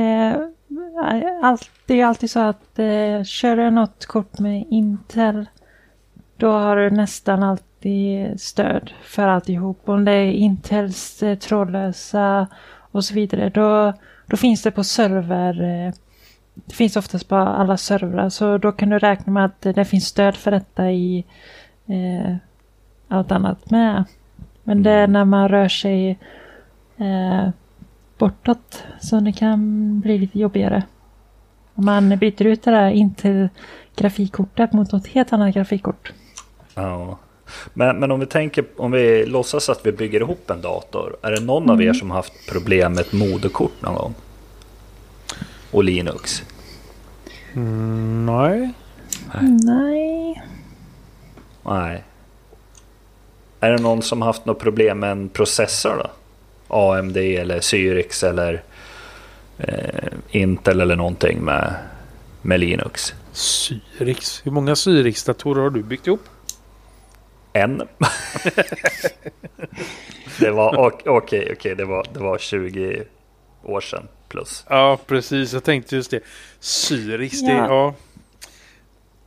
eh, allt, det är alltid så att eh, kör du något kort med Intel då har du nästan alltid stöd för alltihop. Om det är Intels eh, trådlösa och så vidare då, då finns det på server eh, det finns oftast på alla servrar så då kan du räkna med att det finns stöd för detta i eh, allt annat med. Men det är när man rör sig eh, bortåt som det kan bli lite jobbigare. Om man byter ut det där Intel grafikkortet mot något helt annat grafikkort. Ja. Men, men om vi tänker, om vi låtsas att vi bygger ihop en dator. Är det någon av er som har haft problem med ett moderkort någon gång? Och Linux? Mm, nej. Nej. Nej. Är det någon som haft något problem med en processor då? AMD eller Cyrix eller eh, Intel eller någonting med, med Linux? Cyrix. Hur många Cyrix-datorer har du byggt ihop? En. det var okej, okej, okay, det, var, det var 20 år sedan plus. Ja, precis. Jag tänkte just det. Cyrix, ja. det ja.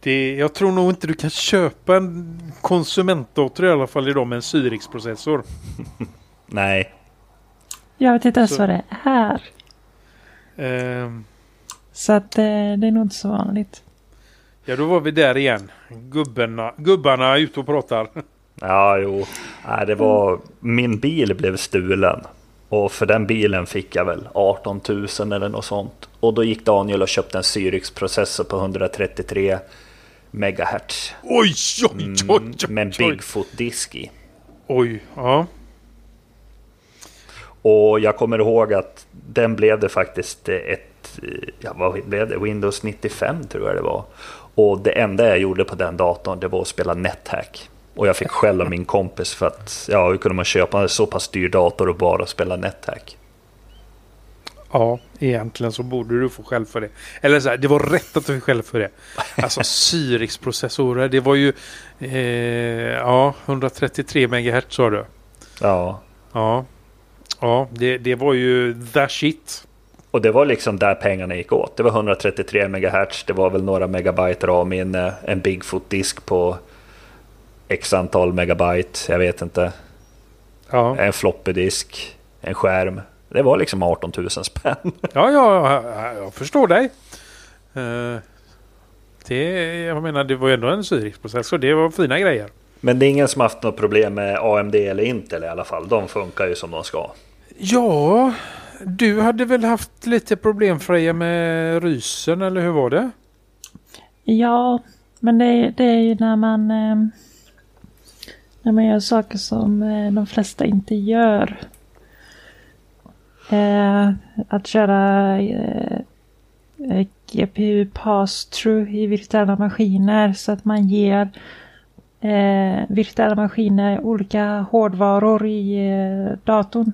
Det, jag tror nog inte du kan köpa en konsumentdator i alla fall idag med en Cyrix-processor. Nej. Jag vet inte ens vad det är. Um, så att eh, det är nog inte så vanligt. Ja, då var vi där igen. Gubbarna, gubbarna är ute och pratar. Ja, jo. Nej, det var... Min bil blev stulen. Och för den bilen fick jag väl 18 000 eller något sånt. Och då gick Daniel och köpte en Cyrix-processor på 133 megahertz. Oj, oj, oj, oj, oj. Med en Bigfoot-disk i. Oj, ja. Och jag kommer ihåg att den blev det faktiskt ett, ja vad blev det, Windows 95 tror jag det var. Och det enda jag gjorde på den datorn det var att spela NetHack. Och jag fick skäll av min kompis för att, ja hur kunde man köpa en så pass dyr dator och bara spela NetHack? Ja, egentligen så borde du få skäll för det. Eller så här, det var rätt att du fick skäll för det. Alltså Cyrix-processorer, det var ju eh, ja, 133 MHz sa du. Ja. Ja, ja det, det var ju the shit. Och det var liksom där pengarna gick åt. Det var 133 MHz, det var väl några megabyte RAM-minne, en Bigfoot-disk på x antal megabyte, jag vet inte. Ja. En floppy-disk, en skärm. Det var liksom 18 000 spänn. Ja, ja, jag förstår dig. Uh, det, jag menar, det var ju ändå en Cyrix-processor. Det var fina grejer. Men det är ingen som haft något problem med AMD eller Intel i alla fall. De funkar ju som de ska. Ja, du hade väl haft lite problem Freja med rysen eller hur var det? Ja, men det, det är ju när man eh, när man gör saker som eh, de flesta inte gör. Eh, att köra eh, eh GPU pass-through i virtuella maskiner så att man ger eh, virtuella maskiner olika hårdvaror i eh, datorn.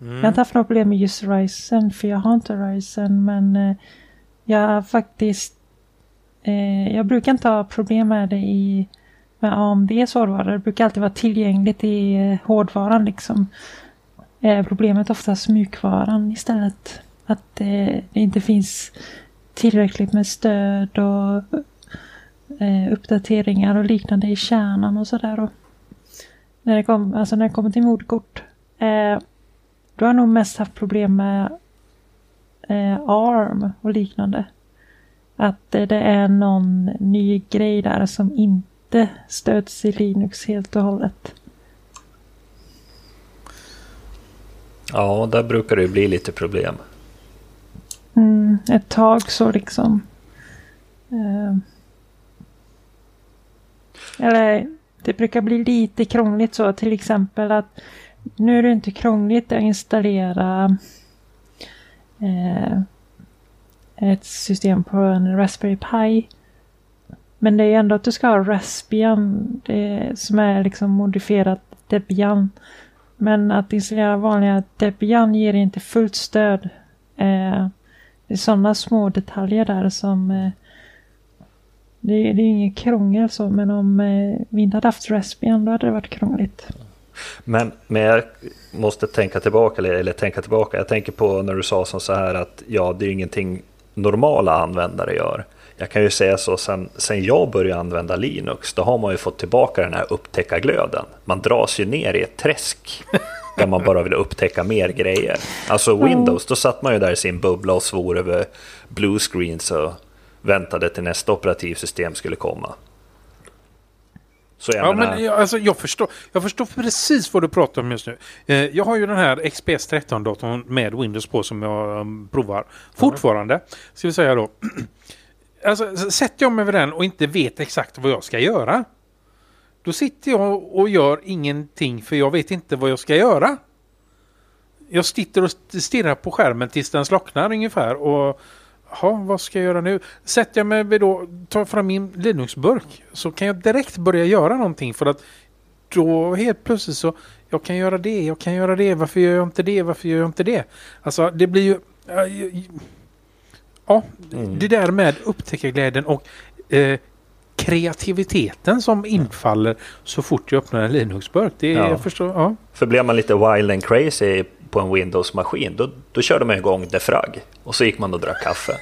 Mm. Jag har inte haft något problem med just Ryzen för jag har inte Ryzen men eh, jag har faktiskt eh, jag brukar inte ha problem med det i med AMDs hårdvara. Det brukar alltid vara tillgängligt i eh, hårdvaran liksom. Eh, problemet är oftast mjukvaran istället. Att eh, det inte finns tillräckligt med stöd och eh, uppdateringar och liknande i kärnan och sådär. När det, kom, alltså när det kommer till modkort. Eh, då har nog mest haft problem med eh, ARM och liknande. Att eh, det är någon ny grej där som inte stöds i Linux helt och hållet. Ja, där brukar det bli lite problem. Mm, ett tag så liksom. Eh, eller det brukar bli lite krångligt så till exempel att nu är det inte krångligt att installera eh, ett system på en Raspberry Pi. Men det är ändå att du ska ha Raspbian det, som är liksom modifierat Debian. Men att installera vanliga Debian ger inte fullt stöd. Eh, det är sådana små detaljer där som eh, det, det är inget krångel så men om eh, vi inte hade haft Raspbian då hade det varit krångligt. Men, men jag måste tänka tillbaka, eller, eller tänka tillbaka. Jag tänker på när du sa som så här att ja, det är ingenting normala användare gör. Jag kan ju säga så, sen, sen jag började använda Linux, då har man ju fått tillbaka den här upptäckarglöden. Man dras ju ner i ett träsk där man bara vill upptäcka mer grejer. Alltså Windows, då satt man ju där i sin bubbla och svor över blue screens och väntade till nästa operativsystem skulle komma. Så jag, ja, menar... men jag, alltså, jag, förstår, jag förstår precis vad du pratar om just nu. Eh, jag har ju den här XPS 13-datorn med Windows på som jag um, provar fortfarande. Ska vi säga då. alltså, sätter jag mig vid den och inte vet exakt vad jag ska göra. Då sitter jag och gör ingenting för jag vet inte vad jag ska göra. Jag sitter och stirrar på skärmen tills den slocknar ungefär och Ja, vad ska jag göra nu? Sätter jag mig vid då, tar fram min Linux-burk så kan jag direkt börja göra någonting för att då helt plötsligt så jag kan göra det, jag kan göra det, varför gör jag inte det, varför gör jag inte det? Alltså det blir ju... Ja, mm. det där med upptäckarglädjen och eh, kreativiteten som infaller så fort jag öppnar en Linux-burk. Det ja. jag förstår, ja. För blir man lite wild and crazy på en Windows-maskin då, då körde man igång Defrag och så gick man och drack kaffe.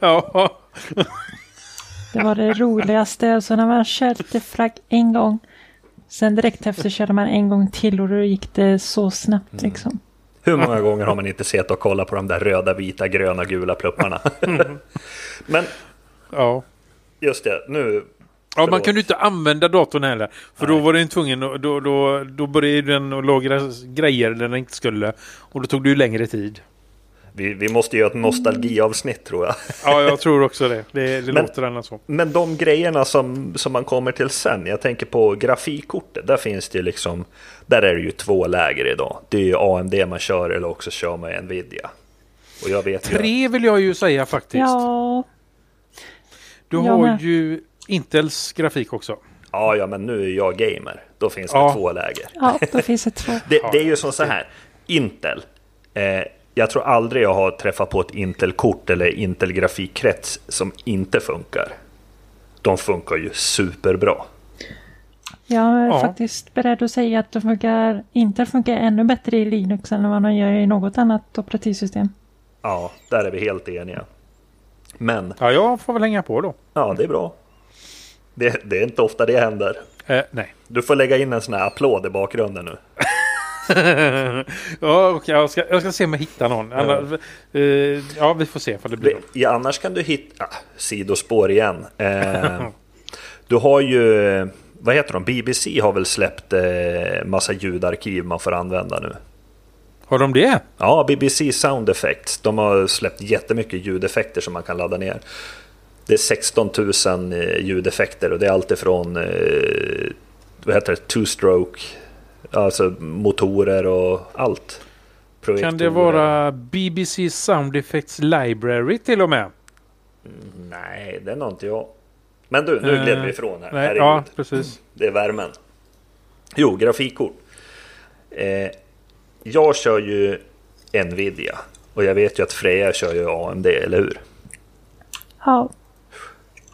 ja. Det var det roligaste. Så när man körde Defrag en gång Sen direkt efter körde man en gång till och då gick det så snabbt mm. liksom. Hur många gånger har man inte sett och kollat på de där röda, vita, gröna, gula plupparna? Mm. Men ja. just det, nu... Ja, man kunde inte använda datorn heller. För Nej. då var den tvungen, då, då, då började den att lagra grejer där den inte skulle. Och då tog det ju längre tid. Vi, vi måste göra ett nostalgiavsnitt tror jag. Ja, jag tror också det. Det, det men, låter ändå så. Men de grejerna som, som man kommer till sen. Jag tänker på grafikkortet. Där finns det ju liksom. Där är det ju två läger idag. Det är ju AMD man kör eller också kör man Nvidia. Och jag vet Tre ju... vill jag ju säga faktiskt. Ja. Du har med. ju Intels grafik också. Ja, ja, men nu är jag gamer. Då finns det ja. två läger. Ja, då finns det två. det, det är ju som så här. Intel. Eh, jag tror aldrig jag har träffat på ett Intel-kort eller Intel-grafikkrets som inte funkar. De funkar ju superbra. Jag är ja. faktiskt beredd att säga att de funkar, Intel funkar ännu bättre i Linux än vad de gör i något annat operativsystem. Ja, där är vi helt eniga. Men... Ja, jag får väl hänga på då. Ja, det är bra. Det, det är inte ofta det händer. Eh, nej. Du får lägga in en sån här applåd i bakgrunden nu. Ja, okay, jag, ska, jag ska se om jag hittar någon. Ja, annars, eh, ja vi får se vad det blir. Ja, annars kan du hitta... Ah, sidospår igen. Eh, du har ju... Vad heter de? BBC har väl släppt eh, massa ljudarkiv man får använda nu. Har de det? Ja, BBC Sound Effects. De har släppt jättemycket ljudeffekter som man kan ladda ner. Det är 16 000 eh, ljudeffekter och det är alltifrån eh, vad heter det, two-stroke Alltså motorer och allt. Kan det vara BBC Sound Effects Library till och med? Mm, nej, det är nog inte jag. Men du, nu gled vi ifrån här. Nej, ja, precis. Det är värmen. Jo, grafikkort. Eh, jag kör ju Nvidia. Och jag vet ju att Freja kör ju AMD, eller hur? Ja.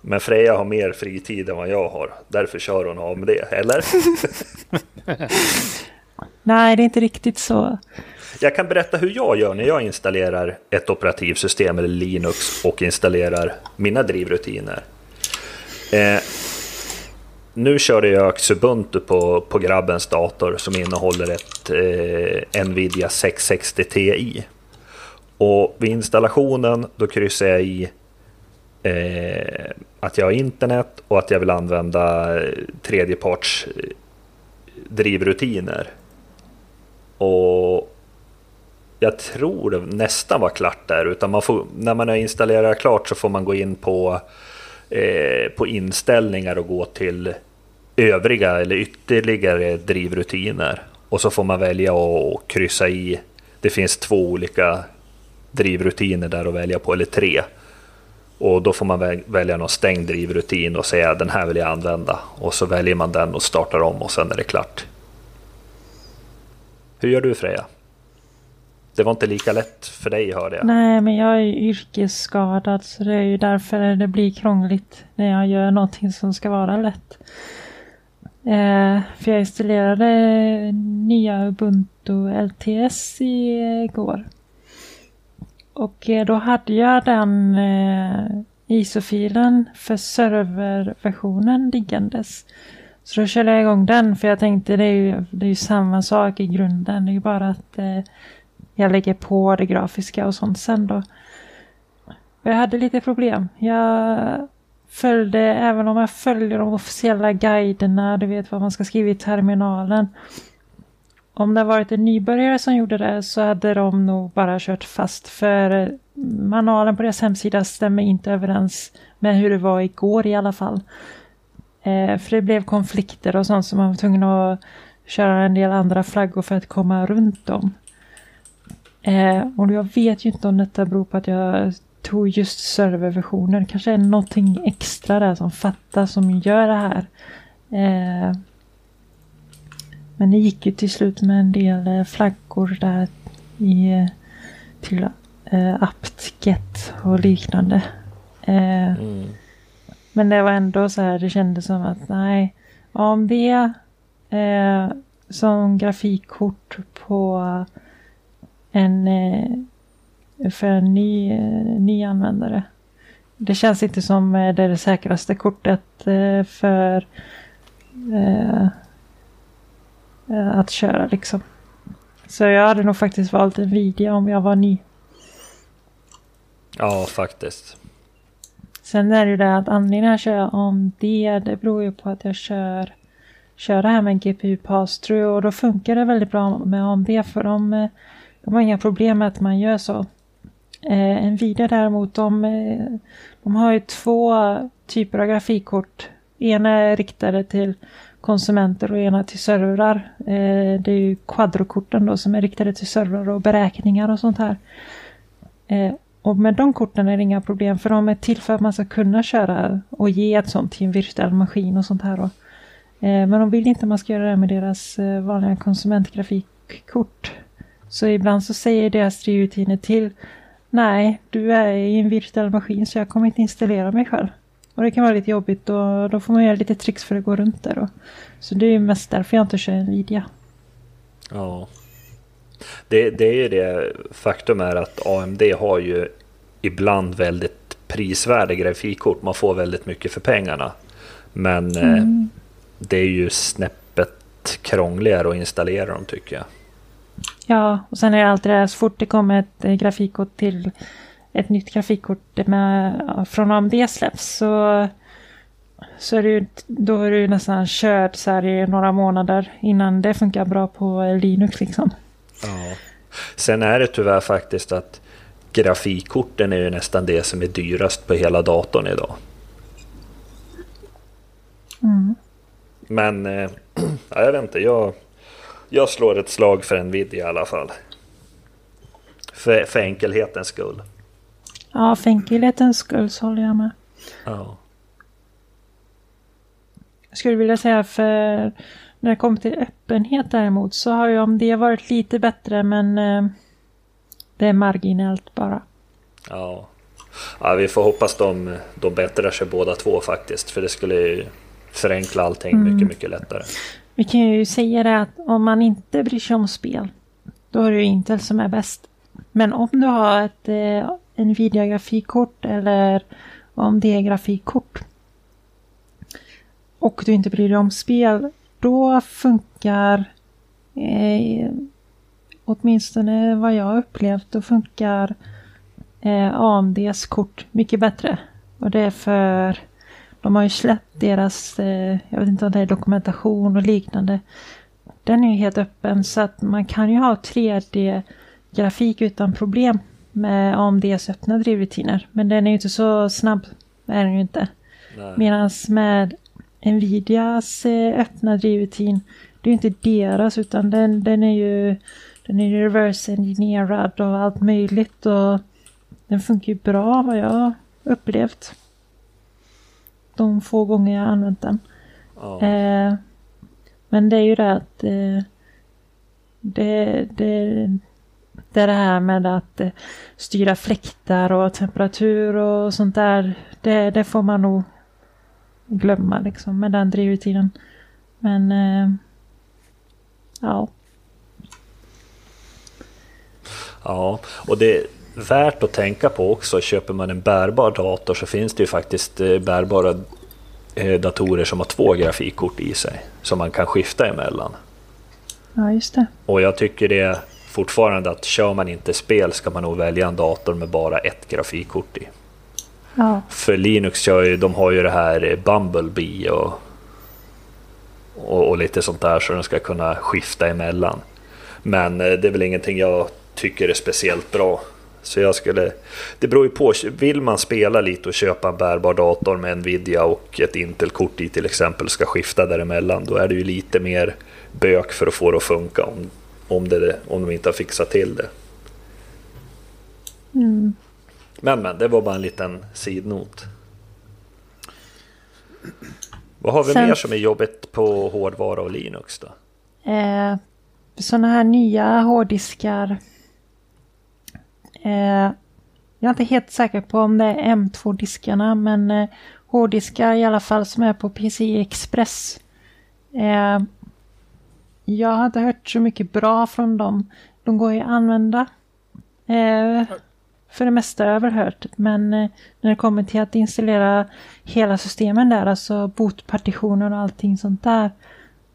Men Freja har mer fritid än vad jag har. Därför kör hon AMD, eller? Nej, det är inte riktigt så. Jag kan berätta hur jag gör när jag installerar ett operativsystem eller Linux och installerar mina drivrutiner. Eh, nu körde jag Xubuntu på, på grabbens dator som innehåller ett eh, Nvidia 660 Ti. Och vid installationen då kryssar jag i eh, att jag har internet och att jag vill använda eh, tredjeparts eh, drivrutiner. Och jag tror det nästan var klart där. Utan man får, när man har installerat klart så får man gå in på, eh, på inställningar och gå till övriga eller ytterligare drivrutiner. Och så får man välja att kryssa i. Det finns två olika drivrutiner där att välja på, eller tre. Och då får man välja någon stängd drivrutin och säga den här vill jag använda. Och så väljer man den och startar om och sen är det klart. Hur gör du Freja? Det var inte lika lätt för dig hörde jag. Nej, men jag är yrkesskadad så det är ju därför det blir krångligt när jag gör någonting som ska vara lätt. Eh, för jag installerade nya Ubuntu LTS igår. Eh, och eh, då hade jag den eh, ISO-filen för serverversionen liggandes. Så då körde jag igång den för jag tänkte det är ju, det är ju samma sak i grunden. Det är ju bara att eh, jag lägger på det grafiska och sånt sen då. Jag hade lite problem. Jag följde, även om jag följer de officiella guiderna, du vet vad man ska skriva i terminalen om det varit en nybörjare som gjorde det så hade de nog bara kört fast. För eh, manualen på deras hemsida stämmer inte överens med hur det var igår i alla fall. Eh, för det blev konflikter och sånt som man var tvungen att köra en del andra flaggor för att komma runt dem. Eh, och jag vet ju inte om detta beror på att jag tog just serverversionen. Kanske är någonting extra där som fattas som gör det här. Eh, men det gick ju till slut med en del eh, flaggor där i, eh, till eh, apt-get och liknande. Eh, mm. Men det var ändå så här, det kändes som att nej, om det eh, som grafikkort på en eh, för en ny, ny användare. Det känns inte som det, det säkraste kortet för att köra liksom. Så jag hade nog faktiskt valt en video om jag var ny. Ja, faktiskt. Sen är det ju det att anledningen att köra om det, det beror ju på att jag kör, kör det här med GPU pass-through och då funkar det väldigt bra med AMD för de, de har inga problem med att man gör så. Eh, Nvidia däremot, de, eh, de har ju två typer av grafikkort. Ena är riktade till konsumenter och ena till servrar. Eh, det är ju quadrokorten då som är riktade till servrar och beräkningar och sånt här. Eh, och med de korten är det inga problem för de är till för att man ska kunna köra och ge ett sånt till en virtuell maskin och sånt här. Då. Eh, men de vill inte att man ska göra det med deras eh, vanliga konsumentgrafikkort. Så ibland så säger deras drivrutiner till Nej, du är i en virtuell maskin så jag kommer inte installera mig själv. Och det kan vara lite jobbigt och då får man göra lite tricks för att gå runt där. Då. Så det är mest därför jag inte kör Nvidia. Ja. Det, det är ju det faktum är att AMD har ju ibland väldigt prisvärda grafikkort. Man får väldigt mycket för pengarna. Men eh, mm. eh, det är ju snäppet krångligare att installera dem tycker jag. Ja, och sen är det alltid det här, så fort det kommer ett eh, grafikkort till ett nytt grafikkort med, från AMD släpps så, så är det ju, då är ju nästan körd så här i några månader innan det funkar bra på Linux liksom. Ja. Sen är det tyvärr faktiskt att grafikkorten är ju nästan det som är dyrast på hela datorn idag. Mm. Men äh, jag vet inte, jag, jag slår ett slag för Nvidia i alla fall. För, för enkelhetens skull. Ja, för enkelhetens skull så håller jag med. Ja. Jag skulle vilja säga för när det kommer till öppenhet däremot så har ju om det varit lite bättre men eh, det är marginellt bara. Ja. ja, vi får hoppas de, de bättrar sig båda två faktiskt för det skulle ju förenkla allting mm. mycket, mycket lättare. Vi kan ju säga det att om man inte bryr sig om spel, då är det ju Intel som är bäst. Men om du har ett eh, Nvidia-grafikkort eller om det är grafikkort och du inte bryr dig om spel, då funkar eh, åtminstone vad jag upplevt, då funkar eh, AMDs kort mycket bättre. Och det är för de har ju släppt deras, eh, jag vet inte om det är dokumentation och liknande. Den är ju helt öppen så att man kan ju ha 3D-grafik utan problem med AMDs öppna drivrutiner. Men den är ju inte så snabb, är den ju inte. Medan med Nvidias eh, öppna drivrutin, det är inte deras utan den, den är ju den är reverse engineerad och allt möjligt och den funkar ju bra vad jag upplevt de få gånger jag använt den. Oh. Eh, men det är ju det att eh, det, det, det är det här med att eh, styra fläktar och temperatur och sånt där. Det, det får man nog glömma liksom med den drivrutinen. Men eh, ja. Ja, och det, värt att tänka på också. Köper man en bärbar dator så finns det ju faktiskt eh, bärbara datorer som har två grafikkort i sig som man kan skifta emellan. Ja, just det. Och jag tycker det fortfarande att kör man inte spel ska man nog välja en dator med bara ett grafikkort i. Ja. För Linux kör ju, de har ju det här Bumblebee och, och, och lite sånt där så de ska kunna skifta emellan. Men eh, det är väl ingenting jag tycker är speciellt bra. Så jag skulle... Det beror ju på. Vill man spela lite och köpa en bärbar dator med Nvidia och ett Intel-kort i till exempel ska skifta däremellan. Då är det ju lite mer bök för att få det att funka om, om, det, om de inte har fixat till det. Mm. Men men, det var bara en liten sidnot. Vad har vi Sen- mer som är jobbigt på hårdvara och Linux då? Eh, sådana här nya hårddiskar. Eh, jag är inte helt säker på om det är M2-diskarna men eh, hårddiskar i alla fall som är på PCI Express. Eh, jag har inte hört så mycket bra från dem. De går ju att använda. Eh, för det mesta har jag väl hört. Men eh, när det kommer till att installera hela systemen där, alltså bootpartitioner och allting sånt där.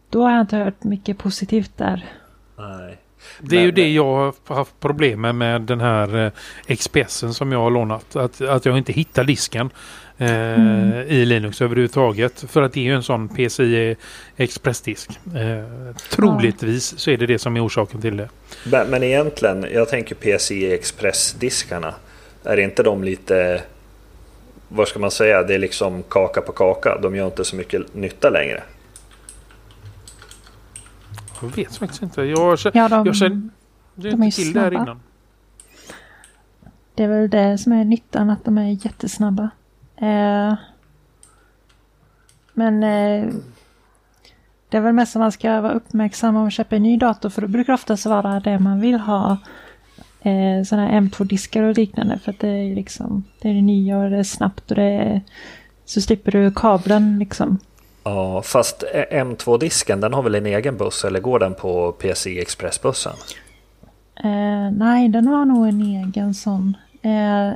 Då har jag inte hört mycket positivt där. Nej. Det är Men- ju det jag har haft problem med med den här eh, XPSen som jag har lånat. Att, att jag inte hittar disken eh, i Linux överhuvudtaget. För att det är ju en sån PCI Express-disk. Eh, troligtvis så är det det som är orsaken till det. Men, men egentligen, jag tänker PCI Express-diskarna. Är inte de lite... Vad ska man säga? Det är liksom kaka på kaka. De gör inte så mycket nytta längre. Jag vet faktiskt inte. Jag, känner- Ja, de, jag känner de är inte till det här innan. Det är väl det som är nyttan, att de är jättesnabba. Eh, men eh, det är väl mest att man ska vara uppmärksam om man köper en ny dator för då brukar det oftast vara det man vill ha. Eh, sådana här M2-diskar och liknande för att det är liksom det är det nya och det är snabbt och det är, så slipper du kabeln liksom. Ja, fast M2-disken den har väl en egen buss eller går den på PCI Express-bussen? Eh, nej, den har nog en egen sån. Eh,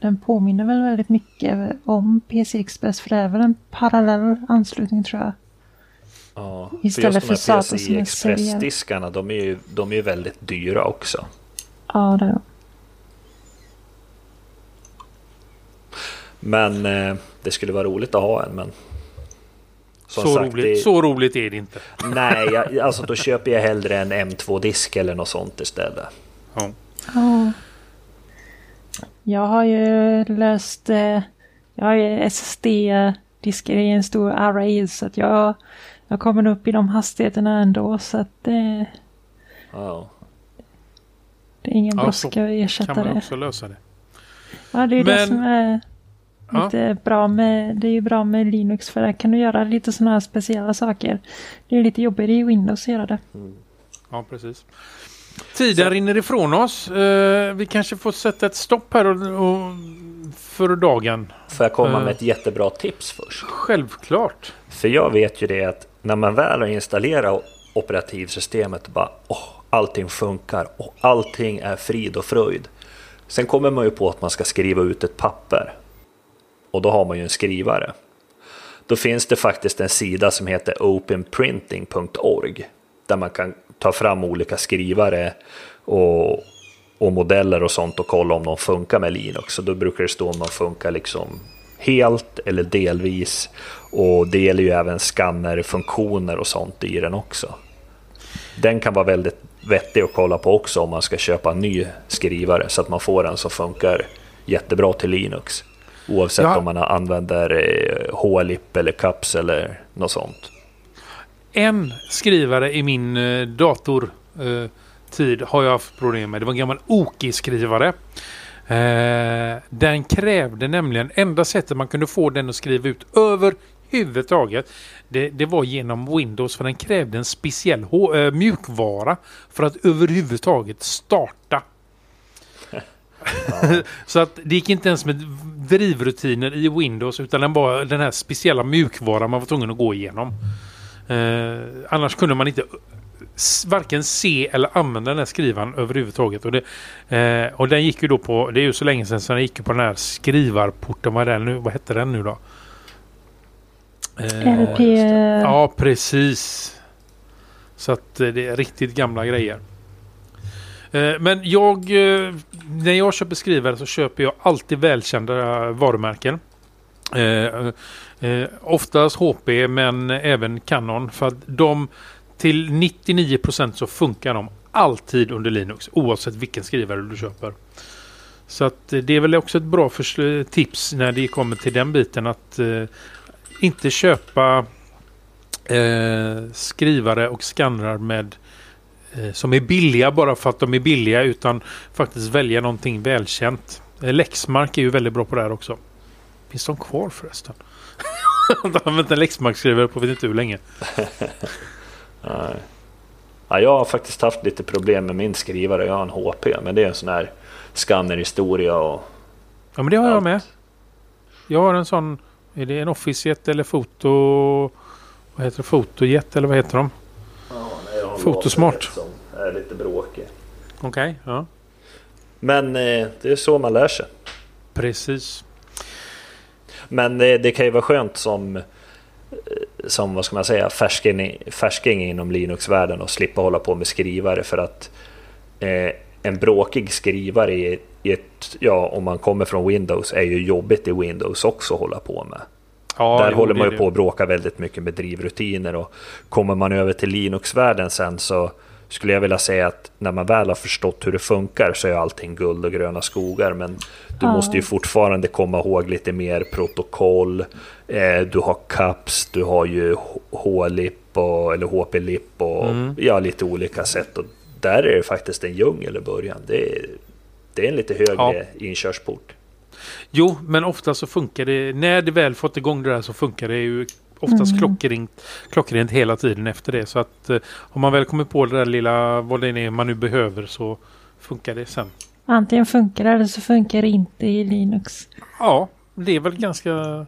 den påminner väl väldigt mycket om PC Express för det är väl en parallell anslutning tror jag. Ja, Istället för för just de här PCI seriell. Express-diskarna de är ju de är ju väldigt dyra också. Ja, det är det. Men eh, det skulle vara roligt att ha en. Men Så, sagt, roligt, det- så roligt är det inte. Nej, jag, alltså då köper jag hellre en M2-disk eller något sånt istället. Ja. Ja. Jag har ju löst eh, jag har ju SSD-diskar i en stor array så att jag, jag kommer upp i de hastigheterna ändå så att det, Ja. det är ingen Ja, brådska att Kan ersätta man det. också lösa det. Ja, det är det Men- som är Ja. lite bra med, det är ju bra med Linux för där kan du göra lite sådana här speciella saker. Det är lite jobbigare i Windows att göra det. Ja, precis. Tiden rinner ifrån oss. Eh, vi kanske får sätta ett stopp här och, och, för dagen. Får jag komma Eh. med ett jättebra tips först? Självklart. För jag vet ju det att när man väl har installerat operativsystemet bara åh, allting funkar och allting är frid och fröjd. Sen kommer man ju på att man ska skriva ut ett papper. Och då har man ju en skrivare. Då finns det faktiskt en sida som heter openprinting.org där man kan ta fram olika skrivare och, och modeller och sånt och kolla om de funkar med Linux. Så då brukar det stå om de funkar liksom helt eller delvis. Och det gäller ju även skannerfunktioner och sånt i den också. Den kan vara väldigt vettig att kolla på också om man ska köpa en ny skrivare så att man får en som funkar jättebra till Linux. Oavsett Ja. om man använder eh, HLIP eller CAPS eller något sånt. En skrivare i min eh, dator eh, har jag haft problem med. Det var en gammal Oki-skrivare. Eh, den krävde nämligen, enda sättet man kunde få den att skriva ut överhuvudtaget. Det, det var genom Windows för den krävde en speciell eh, mjukvara för att överhuvudtaget starta. Så att det gick inte ens med drivrutiner i Windows utan den, var, den här speciella mjukvaran man var tvungen att gå igenom. Eh, annars kunde man inte varken se eller använda den här skrivaren överhuvudtaget. Och, det, eh, och den gick ju då på, det är ju så länge sedan så den gick ju på den här skrivarporten. Vad, den nu, vad hette den nu då? Eh, RP... Ja, precis. Så att eh, det är riktigt gamla grejer. Eh, Men jag, eh, när jag köper skrivare så köper jag alltid välkända varumärken. Eh, oftast HP men även Canon för att de till 99% så funkar de alltid under Linux oavsett vilken skrivare du köper. Så att eh, det är väl också ett bra eh, tips när det kommer till den biten att eh, inte köpa eh, skrivare och skannrar med eh, som är billiga bara för att de är billiga utan faktiskt välja någonting välkänt. Eh, Lexmark är ju väldigt bra på det här också. Finns de kvar förresten? de har använt en Lexmark-skrivare på vet inte hur länge. Nej. Ja, jag har faktiskt haft lite problem med min skrivare. Jag har en HP, men det är en sån här skannerhistoria och... Ja, men det har jag med. Jag har en sån... Är det en Office-jet eller foto... Vad heter det? Fotojet eller vad heter de? Ja, nej, jag har Fotosmart. Som är lite bråkig. Okej, okay, ja. Men eh, det är så man lär sig. Precis. Men det, det kan ju vara skönt som, eh, som vad ska man säga, färsking, färsking inom Linux-världen och slippa hålla på med skrivare för att eh, en bråkig skrivare i, i ett, ja, om man kommer från Windows är ju jobbigt i Windows också att hålla på med. Ja, Där jo, håller man ju på att bråka väldigt mycket med drivrutiner och kommer man över till Linux-världen sen så skulle jag vilja säga att när man väl har förstått hur det funkar så är allting guld och gröna skogar. Men du ja. måste ju fortfarande komma ihåg lite mer protokoll. Eh, du har CAPS, du har ju HLIP och, eller HP-LIP och mm. ja, lite olika sätt. Och där är det faktiskt en djungel i början. Det är, det är en lite högre ja. inkörsport. Jo, men ofta så funkar det. När det väl fått igång det där så funkar det ju oftast mm. klockrent, klockrent hela tiden efter det. Så att eh, om man väl kommer på det där lilla vad det är man nu behöver så funkar det sen. Antingen funkar det eller så funkar det inte i Linux. Ja, det är väl ganska...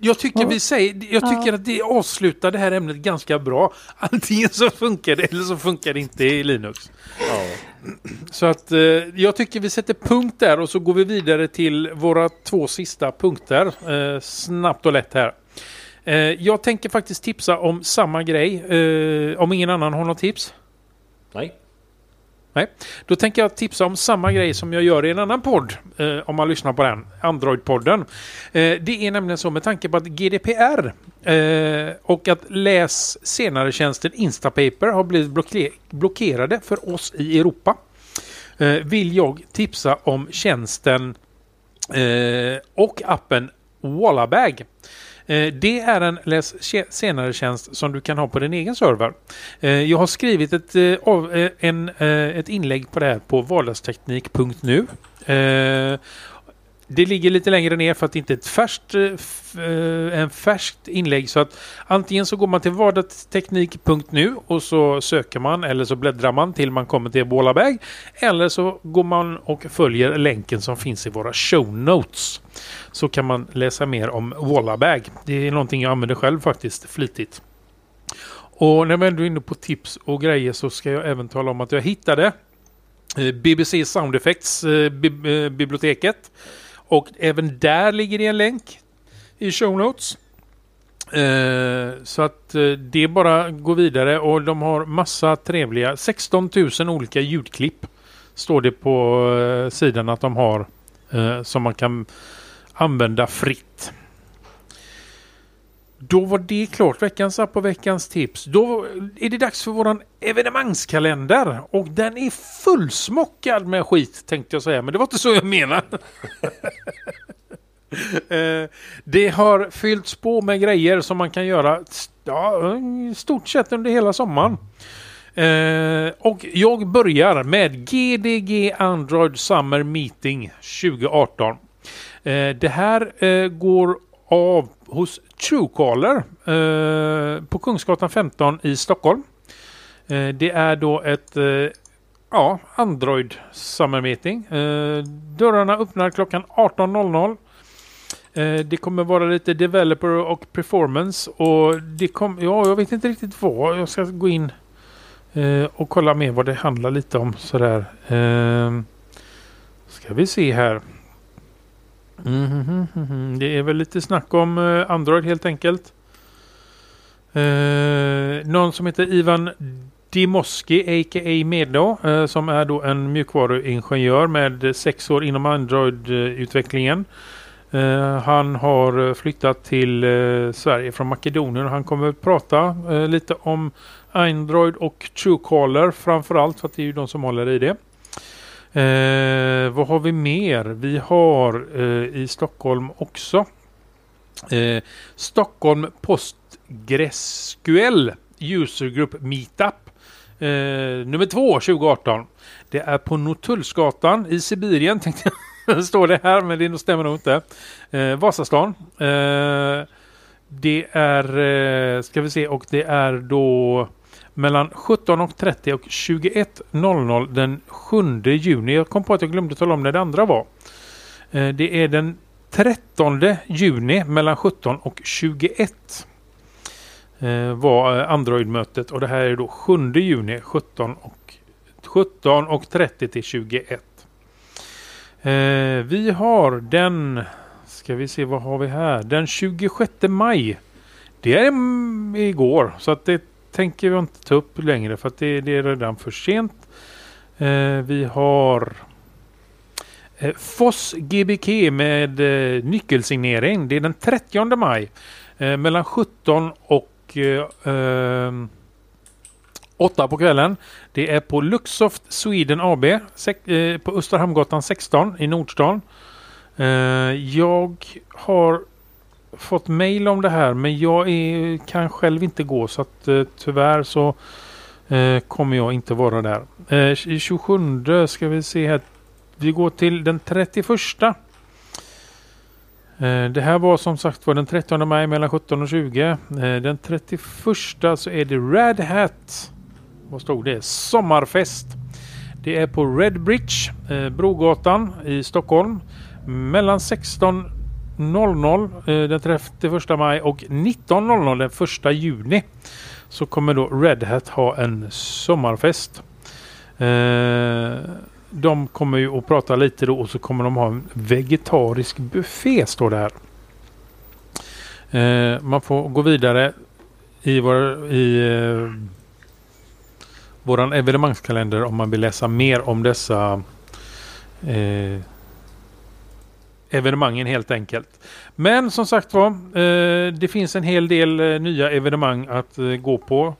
Jag tycker vi säger, jag tycker ja. att det avslutar det här ämnet ganska bra. Antingen så funkar det eller så funkar det inte i Linux. Ja. Så att eh, jag tycker vi sätter punkt där och så går vi vidare till våra två sista punkter. Eh, snabbt och lätt här. Eh, jag tänker faktiskt tipsa om samma grej. Eh, om ingen annan har något tips? Nej. Nej. Då tänker jag tipsa om samma grej som jag gör i en annan podd. Eh, om man lyssnar på den. Android-podden. Eh, det är nämligen så med tanke på att GDPR eh, och att läs senare-tjänsten Instapaper har blivit blocker blockerade för oss i Europa. Vill jag tipsa om tjänsten och appen Wallabag. Eh, det är en läs senare tjänst som du kan ha på din egen server. Eh, jag har skrivit ett, eh, en, ett inlägg på det här på vardagsteknik.nu. Det ligger lite längre ner för att det inte är ett färskt, en färskt inlägg. Så att antingen så går man till vardagsteknik.nu och så söker man eller så bläddrar man till man kommer till Bålabag. Eller så går man och följer länken som finns i våra show notes så kan man läsa mer om Wallabag. Det är någonting jag använder själv faktiskt flitigt. Och när vi ändå är inne på tips och grejer så ska jag även tala om att jag hittade eh, BBC Sound Effects eh, eh, biblioteket. Och även där ligger det en länk i show notes. så att det är bara att gå vidare och de har massa trevliga 16 000 olika ljudklipp. Står det på sidan att de har som man kan använda fritt. Då var det klart. Veckans app och veckans tips. Då är det dags för våran evenemangskalender. Och den är fullsmockad med skit tänkte jag säga. Men det var inte så jag menade. Eh, det har fyllts på med grejer som man kan göra ja, stort sett under hela sommaren. Eh, och jag börjar med GDG Android Summer Meeting 2018. Eh, det här eh, går av hos Truecaller eh, på Kungsgatan 15 i Stockholm. det är då ett ja, Android Summer dörrarna öppnar klockan 18.00. det kommer vara lite developer och performance och det kom, ja jag vet inte riktigt vad. Jag ska gå in och kolla mer vad det handlar lite om sådär. ska vi se här. Mm, mm, det är väl lite snack om eh, Android helt enkelt. Eh, någon som heter Ivan Dimoski, a.k.a. Medo, eh, som är då en mjukvaruingenjör med sex år inom Android-utvecklingen. Eh, han har flyttat till eh, Sverige från Makedonien och han kommer att prata eh, lite om Android och Truecaller framförallt för att det är ju de som håller i det. Eh, vad har vi mer? Vi har eh, i Stockholm också eh, Stockholm PostgreSQL User Group Meetup eh, nummer två 2018. Det är på Notullsgatan i Sibirien tänkte jag. står det här men det stämmer nog inte. Eh, Vasastan. Eh, det är, eh, ska vi se, och det är då mellan 17.30 och 21.00 den 7 juni. Jag kom på att jag glömde tala om när det andra var. Eh, det är den 13 juni mellan 17 och 21 eh, var eh, Android-mötet och det här är då 7 juni 17 och 17 och 30 till 21. Vi har den, ska vi se vad har vi här, den 26 maj. Det är mm, igår så att det tänker vi inte ta upp längre för att det, det är redan för sent. Eh, vi har eh, Foss GBK med eh, nyckelsignering. Det är den 30 maj eh, mellan 17 och 8 eh, eh på kvällen. Det är på Luxoft Sweden AB eh, på Österhamngatan 16 i Nordstan. Eh, jag har fått mail om det här men jag är, kan själv inte gå så att eh, tyvärr så eh, kommer jag inte vara där. Eh, 27 ska vi se här. Vi går till den 31. Eh, det här var som sagt var den 30 maj mellan 17 och 20. Eh, den 31 så är det Red Hat. Vad stod det? Sommarfest. Det är på Redbridge, eh, Brogatan i Stockholm. Mellan 16 00 eh, den 31 maj och 19.00 den 1 juni så kommer då Red Hat ha en sommarfest. Eh, de kommer ju att prata lite då och så kommer de ha en vegetarisk buffé står det här. Eh, man får gå vidare i, vår, i våran evenemangskalender om man vill läsa mer om dessa eh, evenemangen helt enkelt. Men som sagt var, eh, det finns en hel del eh, nya evenemang att eh, gå på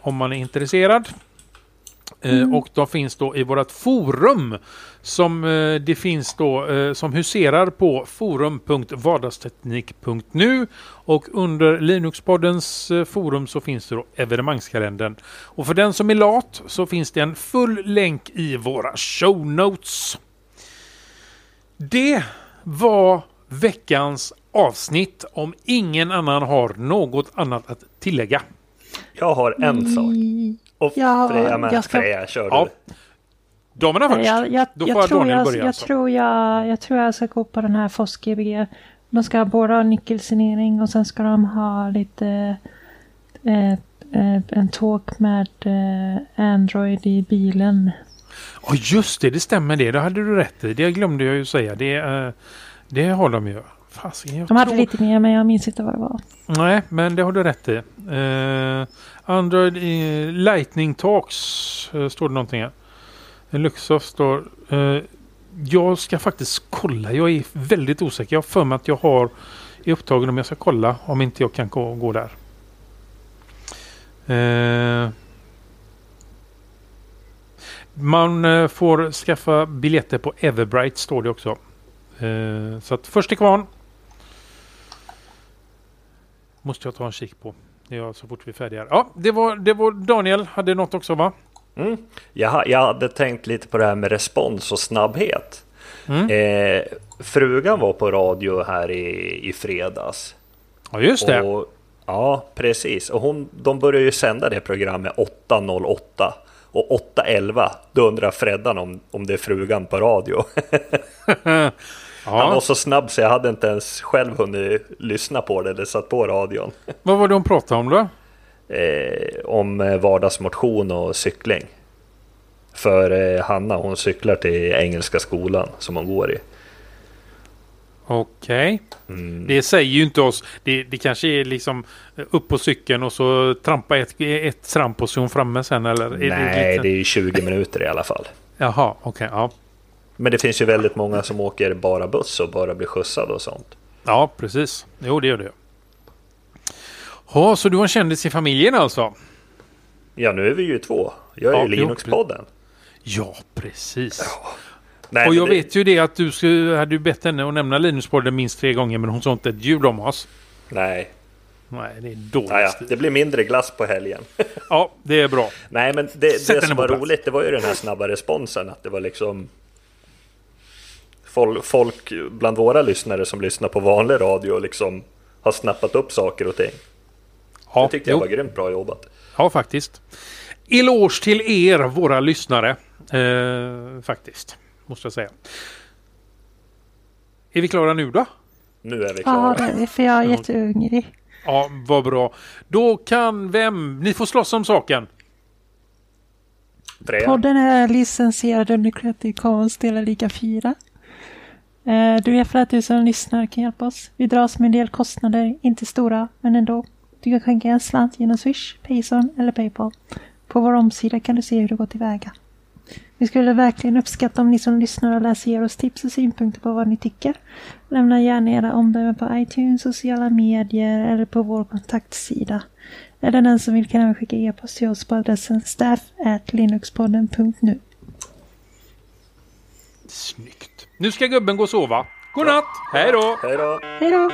om man är intresserad. Mm. Och de finns då i vårt forum som det finns då som huserar på forum.vardagsteknik.nu och under Linuxpoddens forum så finns det då evenemangskalendern. Och för den som är lat så finns det en full länk i våra show notes. Det var veckans avsnitt om ingen annan har något annat att tillägga. Jag har en sak. Och ja, Freja med. Jag ska... Freja, kör ja. du. Damerna först. Jag, jag, Då får jag, Daniel jag, börja. Jag, alltså. tror jag, jag tror jag ska gå på den här FOSS Gbg. De ska både ha nyckelsignering och sen ska de ha lite eh, eh, en talk med eh, Android i bilen. Ja oh, just det, det stämmer det. Det hade du rätt i. Det glömde jag ju säga. Det, uh, det har de ju. Fasiken, de hade tror... lite mer men jag minns inte vad det var. Nej, men det har du rätt i. Uh, Android uh, Lightning Talks uh, står det någonting här. Luxoft står... Jag ska faktiskt kolla. Jag är väldigt osäker. Jag har för mig att jag har i upptagen om jag ska kolla om inte jag kan gå, gå där. Man uh, får skaffa biljetter på Everbright står det också. Uh, så att först till kvarn. Måste jag ta en kik på. Ja, så fort vi är färdiga. Ja, det var, det var Daniel hade något också va? Mm. Jag, jag hade tänkt lite på det här med respons och snabbhet. Mm. Eh, frugan var på radio här i, i fredags. Ja, just det. Och, ja, precis. Och hon, de började ju sända det programmet 8.08. Och 8.11, då undrar Freddan om, om det är frugan på radio. ja. Han var så snabb så jag hade inte ens själv hunnit lyssna på det eller satt på radion. Vad var det hon pratade om då? Eh, om vardagsmotion och cykling. För eh, Hanna hon cyklar till Engelska skolan som hon går i. Okej. Okay. Mm. Det säger ju inte oss. Det, det kanske är liksom upp på cykeln och så trampa ett, ett tramp och så hon framme sen eller? Nej, det, lite... det är ju 20 minuter i alla fall. Jaha, okej. Okay, ja. Men det finns ju väldigt många som åker bara buss och bara blir skjutsad och sånt. Ja, precis. Jo, det gör det. Ja, så du har en kändis i familjen alltså? Ja, nu är vi ju två. Jag är Ja, ju Linux-podden. Ja, precis. Nej, och jag det- vet ju det att du skulle, hade ju bett henne att nämna Linus-podden minst tre gånger men hon sa inte ett ljud om oss. Nej, Nej, det är dåligt. naja, det blir mindre glass på helgen. Ja, det är bra. Nej, men det, det som var plats. roligt, det var ju den här snabba responsen. Att det var liksom folk, bland våra lyssnare som lyssnar på vanlig radio liksom har snappat upp saker och ting. Ja, Det tyckte jag jo. var grymt bra jobbat. Ja, faktiskt. Eloge till er, våra lyssnare. Eh, faktiskt, måste jag säga. Är vi klara nu då? Nu är vi Ja, klara. det är för jag är jättehungrig. Ja, vad bra. Då kan vem... Ni får slåss om saken. Freja? Podden är licensierad under Creative Commons delar lika 4. Eh, Du är för att du som lyssnar kan hjälpa oss. Vi dras med en del kostnader, inte stora, men ändå. Du kan skänka en slant genom Swish, Payson eller Paypal. På vår omsida kan du se hur du går tillväga. Vi skulle verkligen uppskatta om ni som lyssnar och läser ger oss tips och synpunkter på vad ni tycker. Lämna gärna era omdömen på iTunes, sociala medier eller på vår kontaktsida. Eller den som vill kan även skicka e-post till oss på adressen staff@linuxpodden.nu. Snyggt. Nu ska gubben gå och sova. God natt! Hej då! Hej då! Hej då!